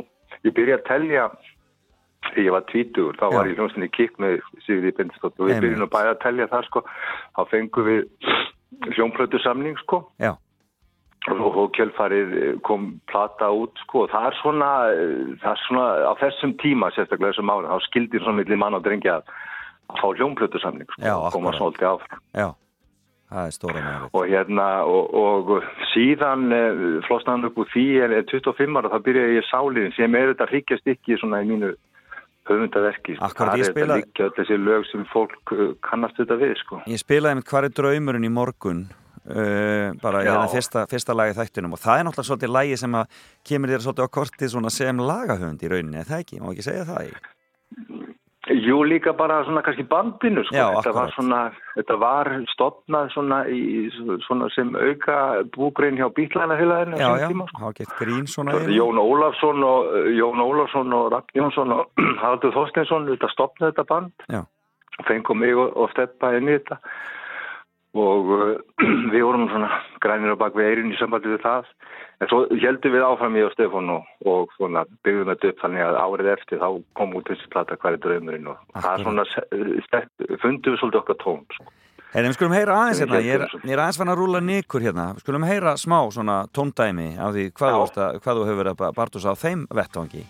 ég byrjaði að telja, þegar ég var tvítugur, þá var ég hljómsvinni kikk með Sigurði Bindistótt og við byrjum nú bæði að telja þar, sko. Þá fengum við hljómplötu samning, sko. Já, og, og kjölfarið eh, kom plata út sko. Og það er svona eh, það er svona á þessum tíma sérstaklega þessum ára þá skildir svona milli mann og drengja að að fá hljómplötu samning sko, Já, koma svolítið áfram. Já, og hérna og, og síðan eh, flosnaðan upp úr því er er 25 ára þá byrjaði ég sálinn sem er þetta hryggjast ekki svona í mínu höfundaverki sko. Það er þetta líka þessi lög sem fólk eh, kannast þetta við sko Ég spilaði með hvar er draumurinn í morgun uh, bara í Já. hérna fyrsta, fyrsta lagi þættunum og það er náttúrulega svolítið lagi sem að kemur þér svolítið á kortið svona sem lagahöfund í rauninni, er það ekki? Má ekki segja það í? Jú, líka bara svona kannski bandinu, sko. Já, þetta var svona, þetta var stopnað svona í, svona sem auka búgrein hjá bílænafélaginu. Já, já, hafa gett grín svona. Jón Ólafsson og Jón Ólafsson og Ragn Jónsson og Haraldur Þorsteinsson þetta stopnaði þetta band Já. fengum mig og, og steppa inn í þetta og uh, við vorum svona grænir á bak við eirin í sambandi við það. En svo heldum við áfram ég og Stefán og, og svona byggðum þetta upp þannig að árið eftir þá kom út þessi plata hver er draumurinn? Og það er svona stett, fundum við svolítið okkar tón sko. Við skulum heyra aðeins hérna, ég er, ég er aðeins fann að rúla nikur hérna, við skulum heyra smá svona tóndæmi af því hvað, hvað þú hefur verið að bartus á þeim vettvangi.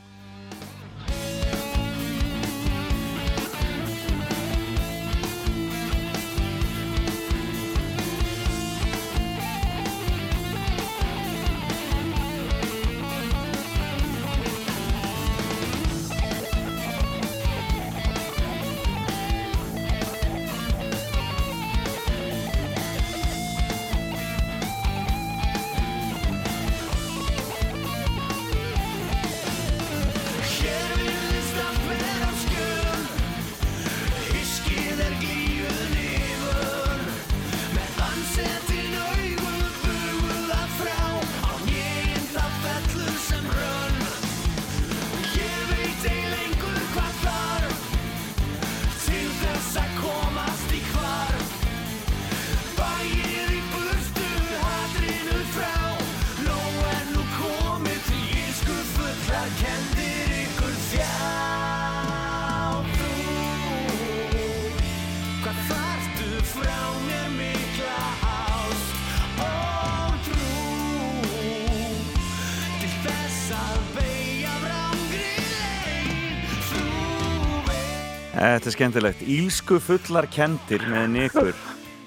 Þetta er skemmtilegt. Ílsku fullar kendir með nikur.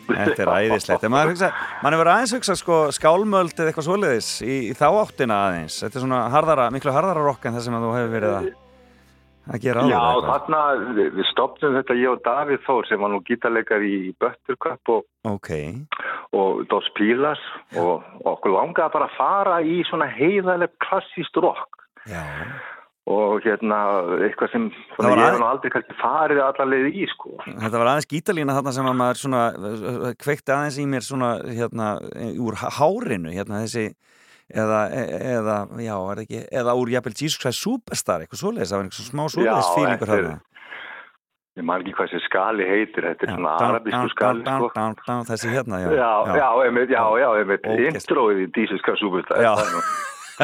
Þetta er æðislegt. En maður hefur aðeins hugsað sko skálmöld eða eitthvað svoleiðis í, í þá áttina aðeins. Þetta er svona harðara, miklu harðara rokk en það sem þú hefur verið að, að gera áður. Já, eða eitthvað. þarna við, við stopnum þetta ég og Davíð Þór sem var nú gítarleikar í Bötturköp og, Ok, og Dos Pílas og, og okkur langaði bara að fara í svona heiðaleg klassíst rock já. Og hérna eitthvað sem svona, ég hef aldrei kannski farið allarleið í sko. Þetta var aðeins gítalína þarna sem að maður svona uh, kveikti aðeins í mér svona hérna úr há- hárinu hérna þessi eða, eða, já, er það ekki eða úr jafnvel Jesus Christ Superstar eitthvað svoleiðis, það var eitthvað smá svoleiðis Já, fílingur þarna Ég man ekki hvað þessi skali heitir, þetta er Já, svona arabísku skali sko. þessi hérna, já Já, já, einmitt, já, já, einmitt, Ógeðslega. introið í Jesus Christ Superstar, Já.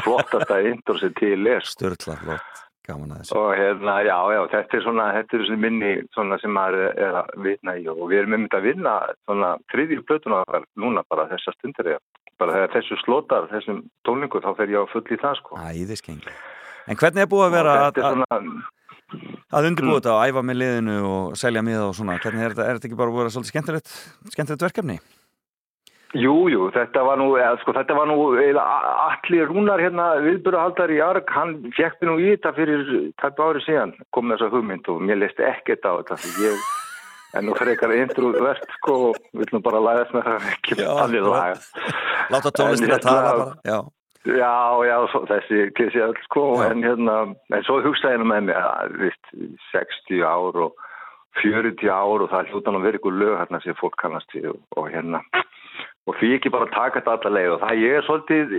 Flottasta intro sem til er, sko. Sturla flott, gaman að þessu Og hérna, já, já, þetta er svona, þetta er svona minni svona sem maður er að vitna í og við erum einmitt að vinna svona þriðju plötuna okkar núna bara þessa stundir bara þegar þessu slótar, þessum tónlingu þá fer ég á full í það sko. Æðiskengi En hvernig er búið að vera að, svona, að undirbúið þetta og æfa með liðinu og selja miða og svona, hvernig er þetta, er þetta ekki bara búið að vera svolítið skemmtilegt, skemmtilegt verkefni? Jú, jú, þetta var nú, eða, sko, þetta var nú allir rúnar hérna viðbyrðahaldar í Arg, hann fekk mig nú í þetta fyrir tæp ári síðan, kom með þessa hugmynd og mér leist ekkert á þetta, því ég en nú frekar intrúvert sko og vil nú bara læðast með það ekki Já, allir laga Láta tónlistin að tala hérna- bara, já. Já, já, svo, þessi klísi öll sko, Já. en hérna, en svo hugsaði nú með mig að, vist, 60 ár og 40 ár og það hljóta nú verið ykkur lög hérna sem fólk kannast við og, og hérna, og því ekki bara taka þetta alla leið. Og það ég er svolítið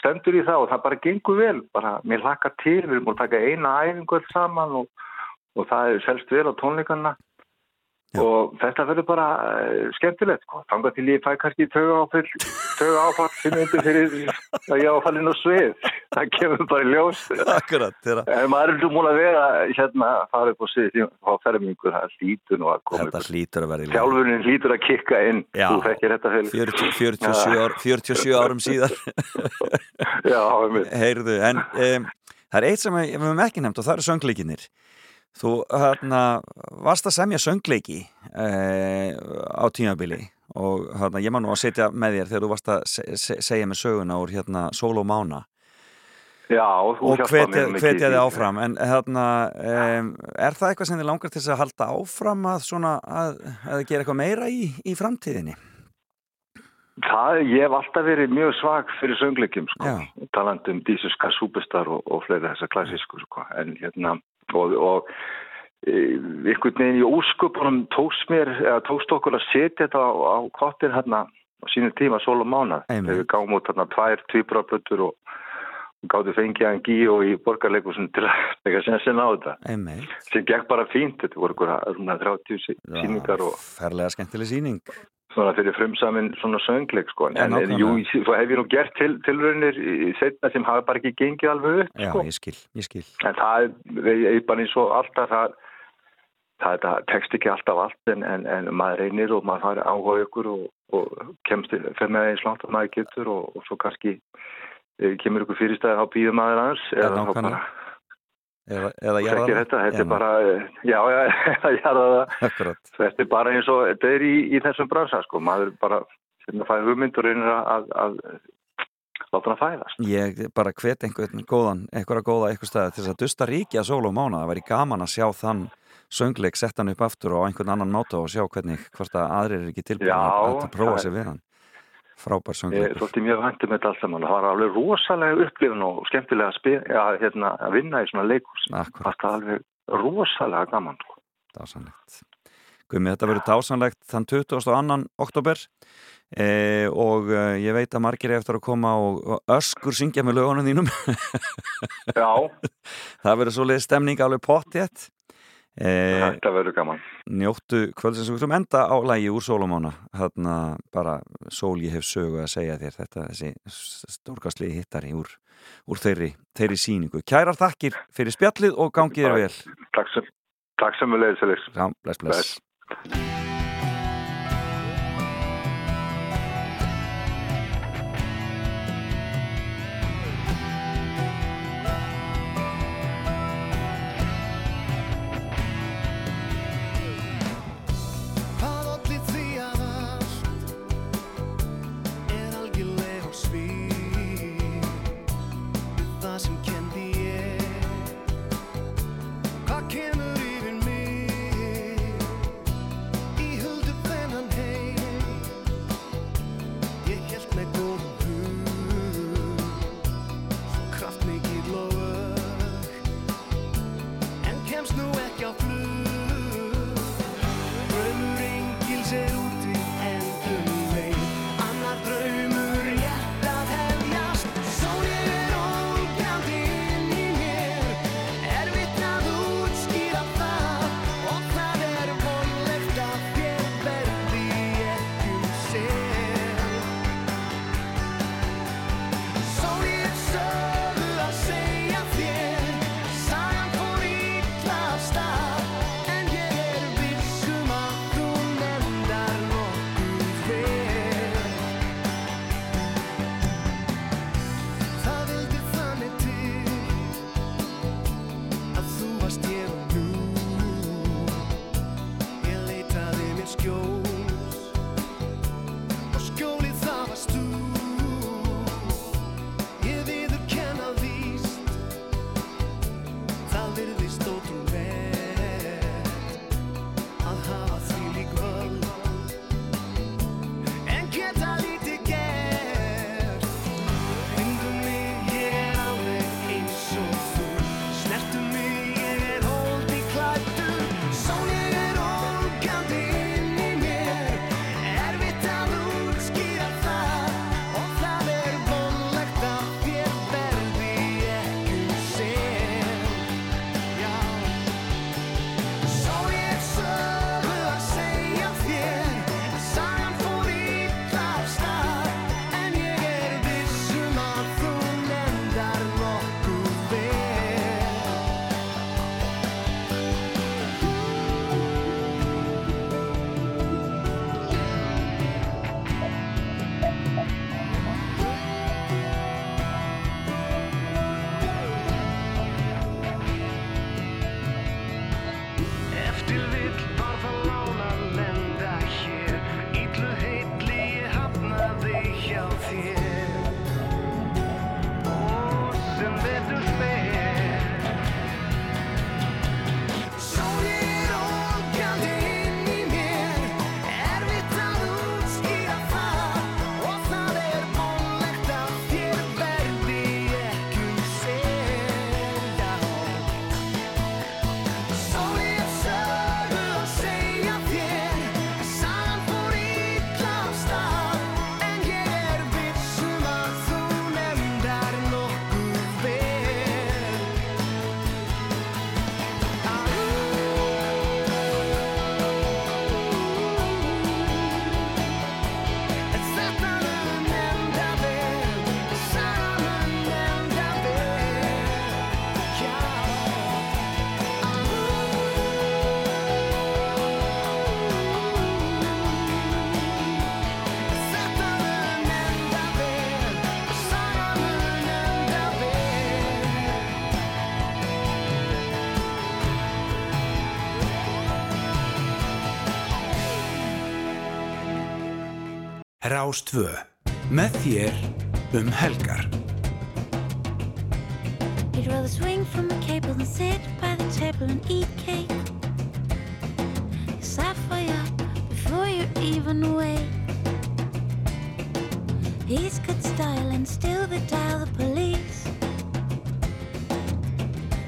stendur í það og það bara gengur vel, bara mér hlakka til, við erum búin að taka eina æfingu öll saman og, og það er selst vel á tónleikanna Já. og þetta verður bara uh, skemmtilegt, sko, þangað til ég fæ kannski tögu áfall, sem myndir fyrir að ég á að falla inn á svið. Það kemur bara í ljós. Akkurat, en maður er múin að vera hérna að fara upp á svið á fermingu, það hlýtur nú að koma Þetta hlýtur að vera í lagi. Þjálfunin hlýtur að kikka inn. Já. þú þekkir þetta fyrir 40, 47, ár, 47 árum síðar Já. Heyrðu, en um, það er eitt sem við höfum ekki nefnt og það eru söngleikinir Þú hérna, varst að semja söngleiki uh, á tímabili og hérna, ég man nú að setja með þér þegar þú varst að se se segja með söguna úr hérna Solo Mána. Já, og hjálpar hvetja, þið áfram. En hérna, um, er það eitthvað sem þið langar til þess að halda áfram að, svona, að, að gera eitthvað meira í, í framtíðinni? Það, ég hef alltaf verið mjög svag fyrir söngleikjum, sko, Já. talandi um Dísuska Superstar og, og fleiri þessar klassísku, sko, en hérna, og, og einhvern veginn í ósköpunum tókst mér, eða tókst okkur að setja þetta á, á kottir hérna á sínum tíma sól og mána. Við gáum út hérna tvær tvíbraplötur og, og gáðu fengið hann Gíó í borgarleikusin til að taka sensin á þetta. Einmitt. Sem gekk bara fínt, þetta voru svona 30 sí- sýningar og Ferlega skemmtileg síning. Svona fyrir frumsamin svona söngleik sko. En, en nákvæmlega. jú, svo hef ég nú gert til, tilraunir setna sem hafa bara ekki gengið alveg upp Já, sko. ég skil, ég skil. En það er bara eins og alltaf það, það, það tekst ekki alltaf allt en, en, en maður reynir og maður fari áhuga ykkur og, og kemst fyrir með eins langt að maður getur og, og svo kannski eh, kemur ykkur fyrirstæði á maður aðeins eða þá bara Eða, eða þekkir þetta, þetta er bara já, já, já, já, Akkurat. þetta er bara eins og þetta er í, í þessum bransa sko, maður bara sem að fæða hugmynd og reynir að, að, að láta hann fæðast Ég bara hvet einhvern góðan, einhverja góða eitthvað stæði til þess að dusta ríkja sól og mána. Það væri gaman að sjá þann söngleik, setja hann upp aftur og á einhvern annan máta og sjá hvernig hvort að aðrir er ekki tilbúin að, að prófa sig við hann. Frábær Ég söngleikur. þótti mjög væntum þetta allt saman það var alveg rosalega upplifun og skemmtilega að, ja, hérna, að vinna í svona leikús. Akkurat, Það er alveg rosalega gaman. sko. dásanlegt. Gumi, þetta verður dásanlegt þann 22. oktober e, og e, ég veit að margir er eftir að koma og, og öskur syngja með lögunum þínum. Já, Það verður svoleiðið stemning alveg pottjett. E, þetta verður gaman. njóttu kvöldsins. Við skulum enda á lægi úr Sólumóna þarna bara sól ég hef sögu að segja þér. Þetta þessi stórkastlegi hittari úr, úr þeirri, þeirri síningu kærar þakkir fyrir spjallið og gangið þér vel. Takk sem, við leiðis, bless, bless. Rástvö. Með þér um helgar. He'd rather swing from a cable than sit by the table and eat cake. Sapphire up before you're even awake. He's got style and still they dial the police.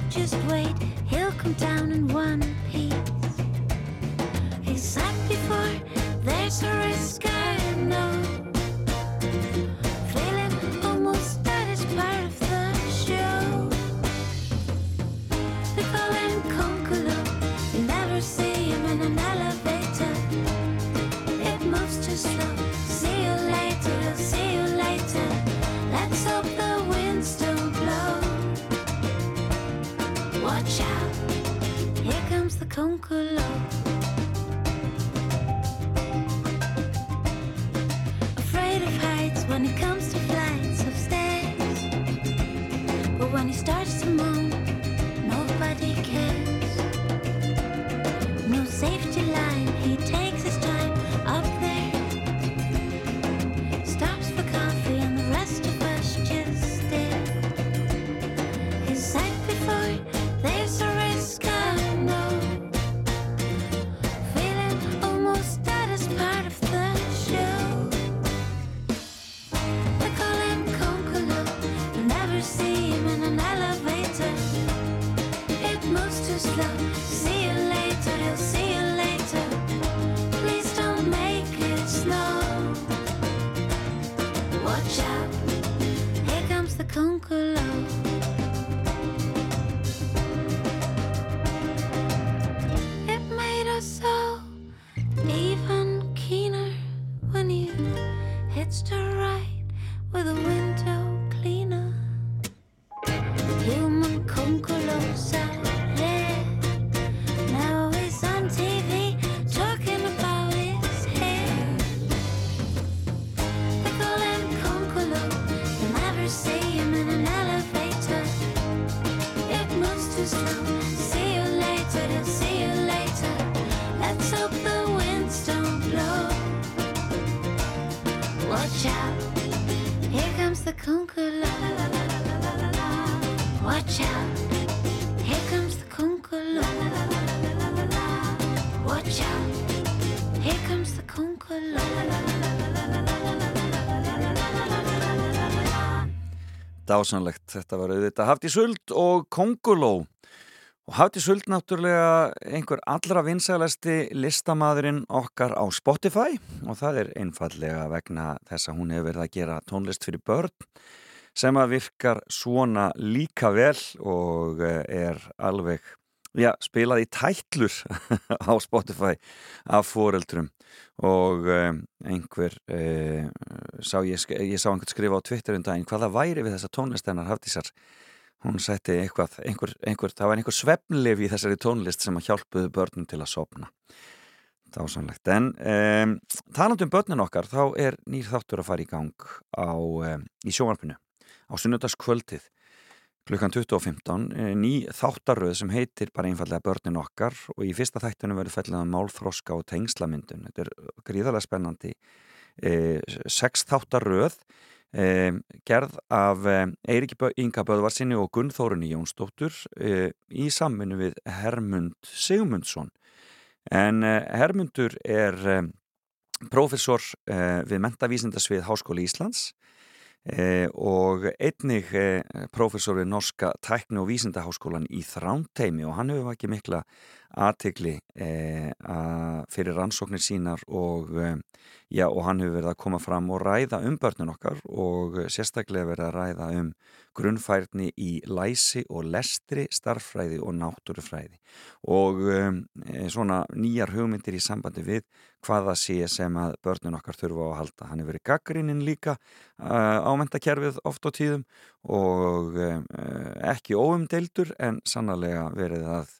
Just wait, he'll come down in one piece. He's sat before, there's a risk comes Dásanlegt, þetta var auðvitað Hafti Suld og Konguló og Hafti Suld náttúrulega einhver allra vinsælasti listamaðurinn okkar á Spotify. Og það er einfallega vegna þess að hún hefur verið að gera tónlist fyrir börn sem að virkar svona líka vel og eh, er alveg já, spilað í tætlur á Spotify af foreldrum og um, einhver uh, sá ég, ég sá einhvern skrifa á Twitter um daginn hvaða væri við þessa tónlist hennar Hafdísar. Hún setti eitthvað, einhver, einhver, það var einhver svefnlif í þessari tónlist sem að hjálpuðu börnum til að sopna dásanlegt en um, talandi um börnin okkar þá er nýr þáttur að fara í gang á, um, í sjónvarpinu. Á sunnudagskvöldið klukkan 20.15 eh, ný þáttaröð sem heitir bara einfallega börnin okkar og í fyrsta þættinu verður fellið málþroska og tengslamyndun þetta er gríðarlega spennandi e, sex þáttaröð e, gerð af e, Bö- Inga Böðvarsinni og Gunnþórunni Jónsdóttur e, í samvinnu við Hermund Sigmundsson. En Hermundur er prófessor e, við mentavísindasvið Háskóli Íslands Eh, og einnig eh, prófessor við Norska tækni og vísindaháskólan í Þrándheimi og hann hefur ekki mikla aðtegli eh, fyrir rannsóknir sínar og, eh, já, og hann hefur verið að koma fram og ræða um börnun okkar og eh, sérstaklega verið að ræða um grunnfærni í læsi og lestri, starffræði og náttúrufræði og um, eh, svona nýjar hugmyndir í sambandi við hvaða sé sem að börnun okkar þurfa að halda. Hann hefur verið gaggrinnin líka uh, á mentakerfið oft á tíðum og uh, ekki óumdeildur en sannarlega verið að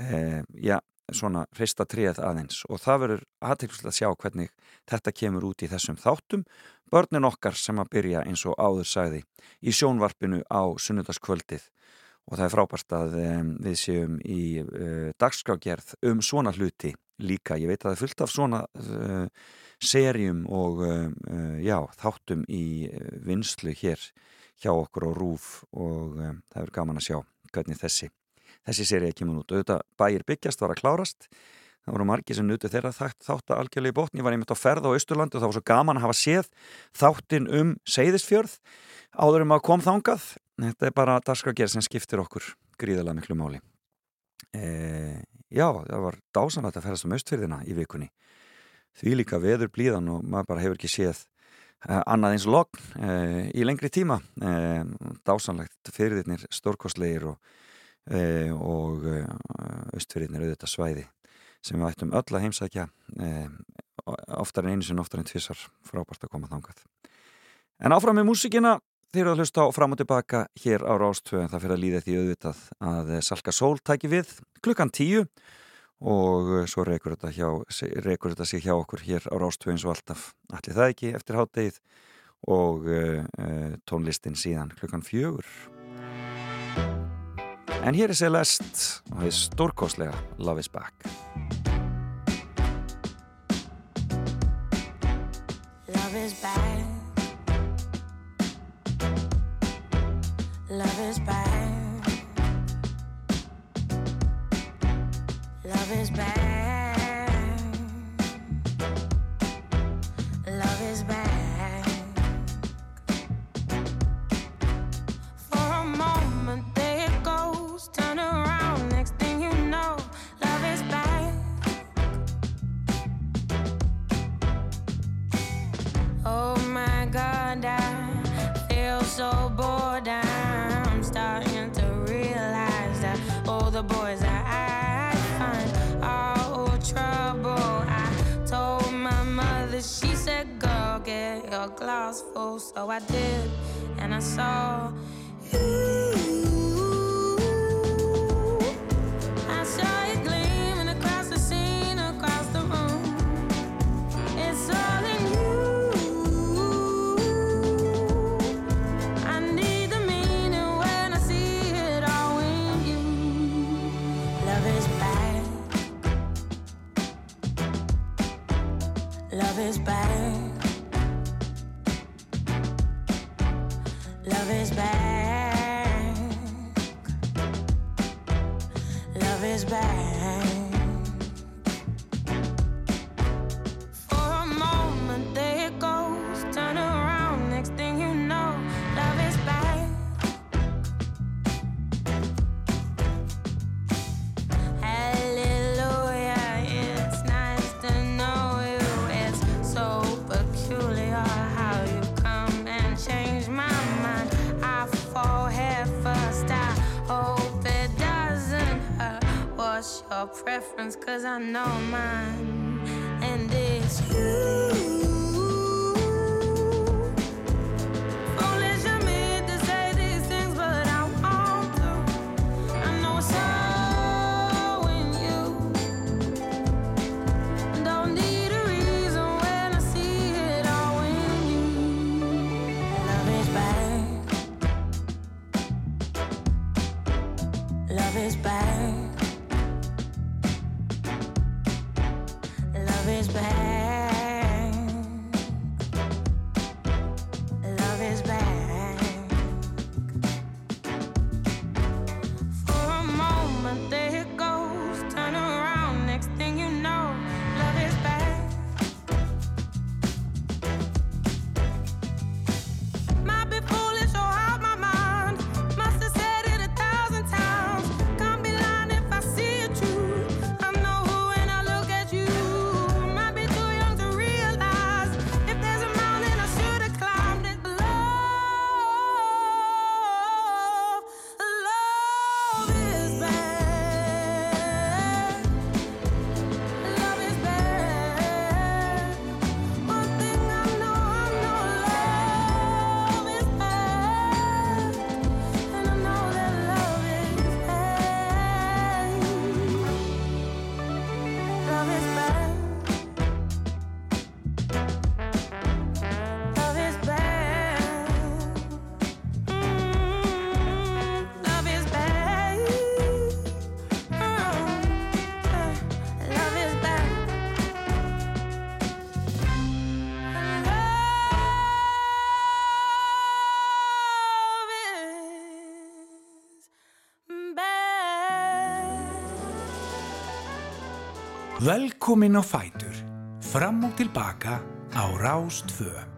uh, já, svona hrista tríð aðeins og það verður aðteklislega að sjá hvernig þetta kemur út í þessum þáttum börnin okkar sem að byrja eins og áður sagði í sjónvarpinu á sunnudagskvöldið og það er frábært að við séum í uh, dagskrágerð um svona hluti líka. Ég veit að það er fullt af svona uh, serjum og uh, já, þáttum í vinslu hér hjá okkur á Rúf og það er gaman að sjá hvernig þessi þessi serið kemur út. Auðvitað bæir byggjast var að klárast. Það voru margir sem nutu þeirra þátt, að algjörlega í botni, ég var einmitt á ferð á Austurlandi og það var svo gaman að hafa séð þáttin um Seyðisfjörð áður um að kom þangað. Þetta er bara dagskragerð sem skiptir okkur gríðarlega miklu máli. E, já, það var dásanlegt að ferðast um Austfjörðina í vikunni. Því líka veður blíðan og maður bara hefur ekki séð e, annað eins logn e, í lengri tíma. E, dásanlegt fyrirðirnir stórkostlegir og, og e, Austfjörðirnir auðvitað svæði sem við ættum öll að heimsækja eh, oftar en einu sem oftar en tvissar frábært að koma þangað. En áfram með músikina þeir eru að hlusta á fram og tilbaka hér á Rástvö það fyrir að líða því auðvitað að Salka Sól tæki við klukkan tíu og svo reykur þetta, hjá, reykur þetta sig hjá okkur hér á Rástvö eins og alltaf allir það ekki eftir háttegið og tónlistin síðan klukkan fjögur. En hér er Celeste og það er stórkoslega Love is Back. Love is back. Love is back. Love is back. Glass full. So I did, and I saw Velkomin á Fætur. Fram og tilbaka á Rástfö.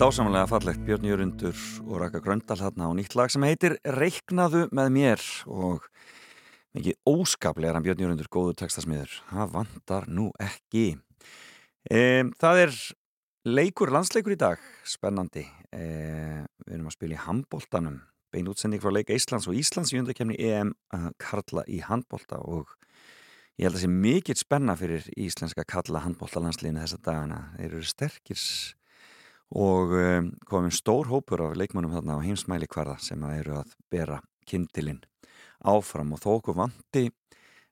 Dásamlega fallegt Björn Jörundur og Raka Gröndal þarna á nýtt lag sem heitir Reiknaðu með mér og mikið óskaplega er hann Björn Jörundur góður textasmiður. Það vantar nú ekki. E, það er leikur, landsleikur í dag, spennandi. E, við erum að spila í handbóltanum, bein útsending frá leika Íslands og Íslands í undakefni EM karla í handbólta og ég held að það sé mikill spenna fyrir íslenska kalla handbóltalandsliðinu þessa dagana. Þeir eru sterkir og um, komum stór hópur af leikmannum þarna á heimsmæli hverða sem að eru að bera kindilinn áfram. Og þó okkur vanti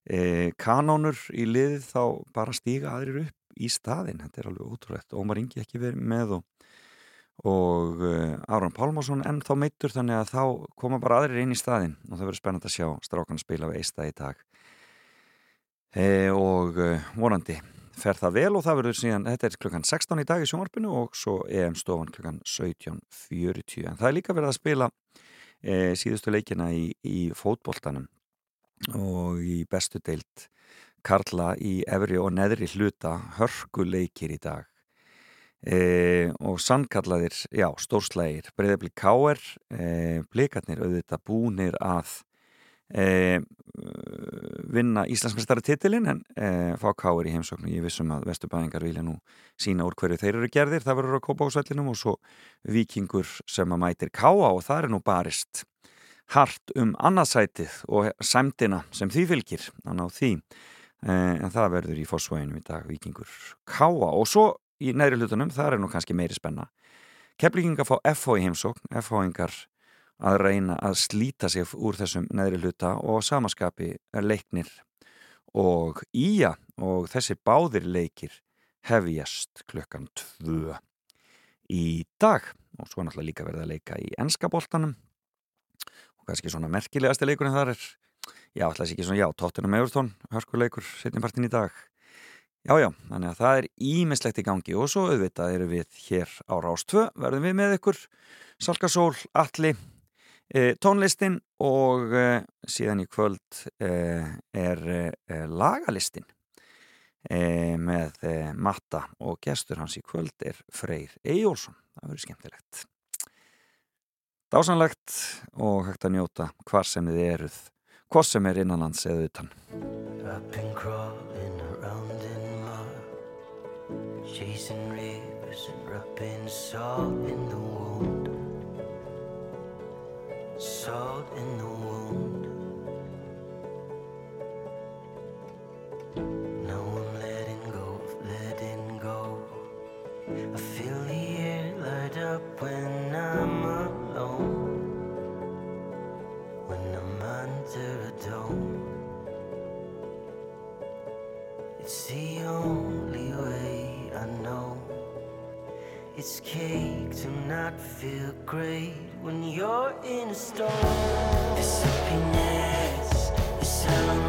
e, kanónur í liðið þá bara stíga aðrir upp í staðinn, þetta er alveg ótrúlegt. Ómar Ingi ekki verið með og, og uh, Áran Pálmarsson enn þá meittur þannig að þá koma bara aðrir inn í staðinn. Og það verður spennand að sjá strákan spila við eista í dag. E, og vonandi fer það vel og það verður síðan, þetta er klukkan 16 í dag í sjónvarpinu og svo EM stofan klukkan 17.40 en það er líka verið að spila e, síðustu leikina í, í fótboltanum og í bestu deilt Karla í efri og neðri hluta hörkuleikir í dag. E, og sannkallaðir, já, stórslægir breyðabli káer e, blikarnir auðvitað búnir að e, vinna Íslandsmestari titilinn en e, fá káer í heimsóknu ég vissum að Vesturbæðingar vilja nú sína úr hverju þeir eru gerðir, það verður að kópa á svellinum og svo vikingur sem að mætir káa og það er nú barist hart um annarsætið og sæmdina sem því fylgir að ná því. Eh, en það verður í fósvæginum í dag vikingur Káa og svo í næri hlutunum það er nú kannski meiri spenna. Keflinginga fá FH í heimsókn. FH-ingar að reyna að slíta sig úr þessum neðri hluta og samaskapi leiknir. Og Ía og þessi báðir leikir hefjast klukkan tvö í dag. Og svo er náttúrulega líka verið að leika í ennskaboltanum og kannski svona merkilegasti leikurinn þar er já, alltaf ekki svona, já, Tottenham Everton hörkuleikur, setjumpartin í dag. Já, já, þannig að það er ímislegt í gangi. Og svo auðvitað eru við hér á Rástvö, verðum við með ykkur. Salkasól, Alli e, tónlistin og e, síðan í kvöld e, er lagalistin. Með Matta og gestur hans í kvöld er Freyr Eyjólfsson. Það verður skemmtilegt. Dásanlegt og hægt að njóta hvar sem þið eruð hvort sem er innanlands eða utan. I've been crawling around in mud, chasing rivers and rubbing salt in the wound. Salt in the wound. Now I'm letting go letting go. I feel the air light up when I'm alone. When I'm under a dome. It's the only way I know. It's cake to not feel great when you're in a storm. This happiness on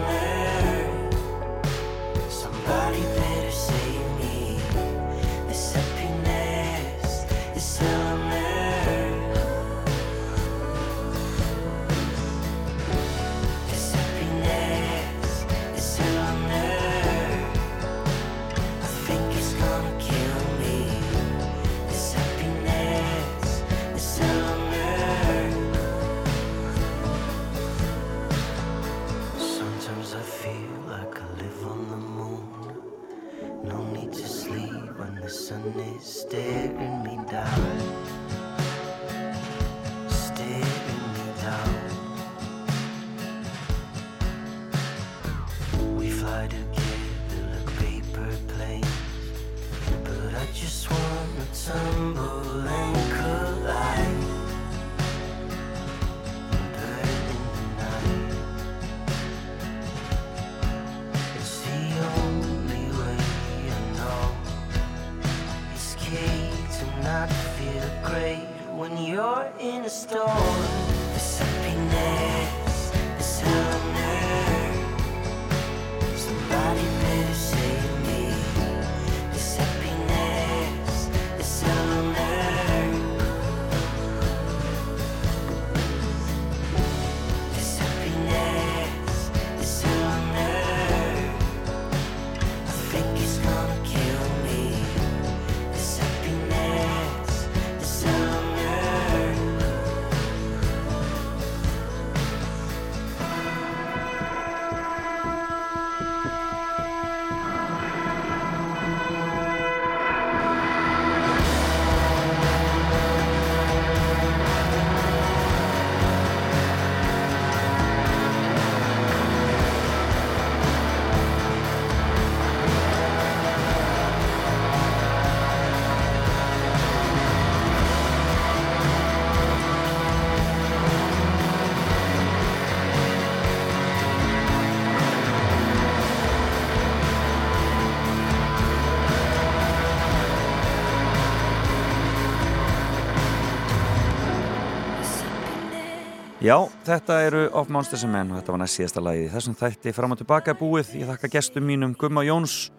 Já, þetta eru Of Monsters and Men og þetta var næst síðasta lagið í þessum þætti fram og tilbaka búið. Ég þakka gestum mínum Gumma Jóns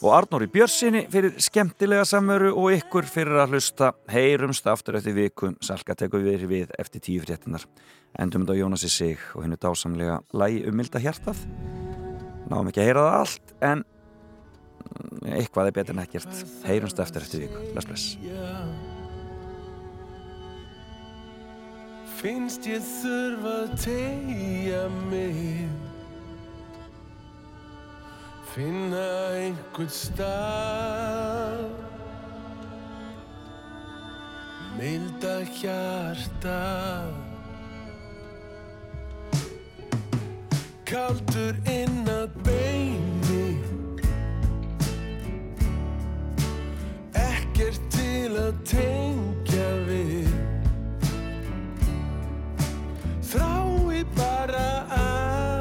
og Arnóri Björnsinni fyrir skemmtilega samveru og ykkur fyrir að hlusta. Heyrumst aftur eftir vikum, Salka tekur við við eftir tíu fréttinar. Endum þetta á Jónasi sig og hennu dásamlega lagi um milda hjartað. Náum ekki að heyra það allt, en eitthvað er betur en ekkert. Heyrumst aftur eftir viku. Bless, bless. Finnst ég þurfa að tegja mig? Finna einhvern stað? Milda hjarta? Kaldur inn að beini? Ekkert til að tengja við þrái bara að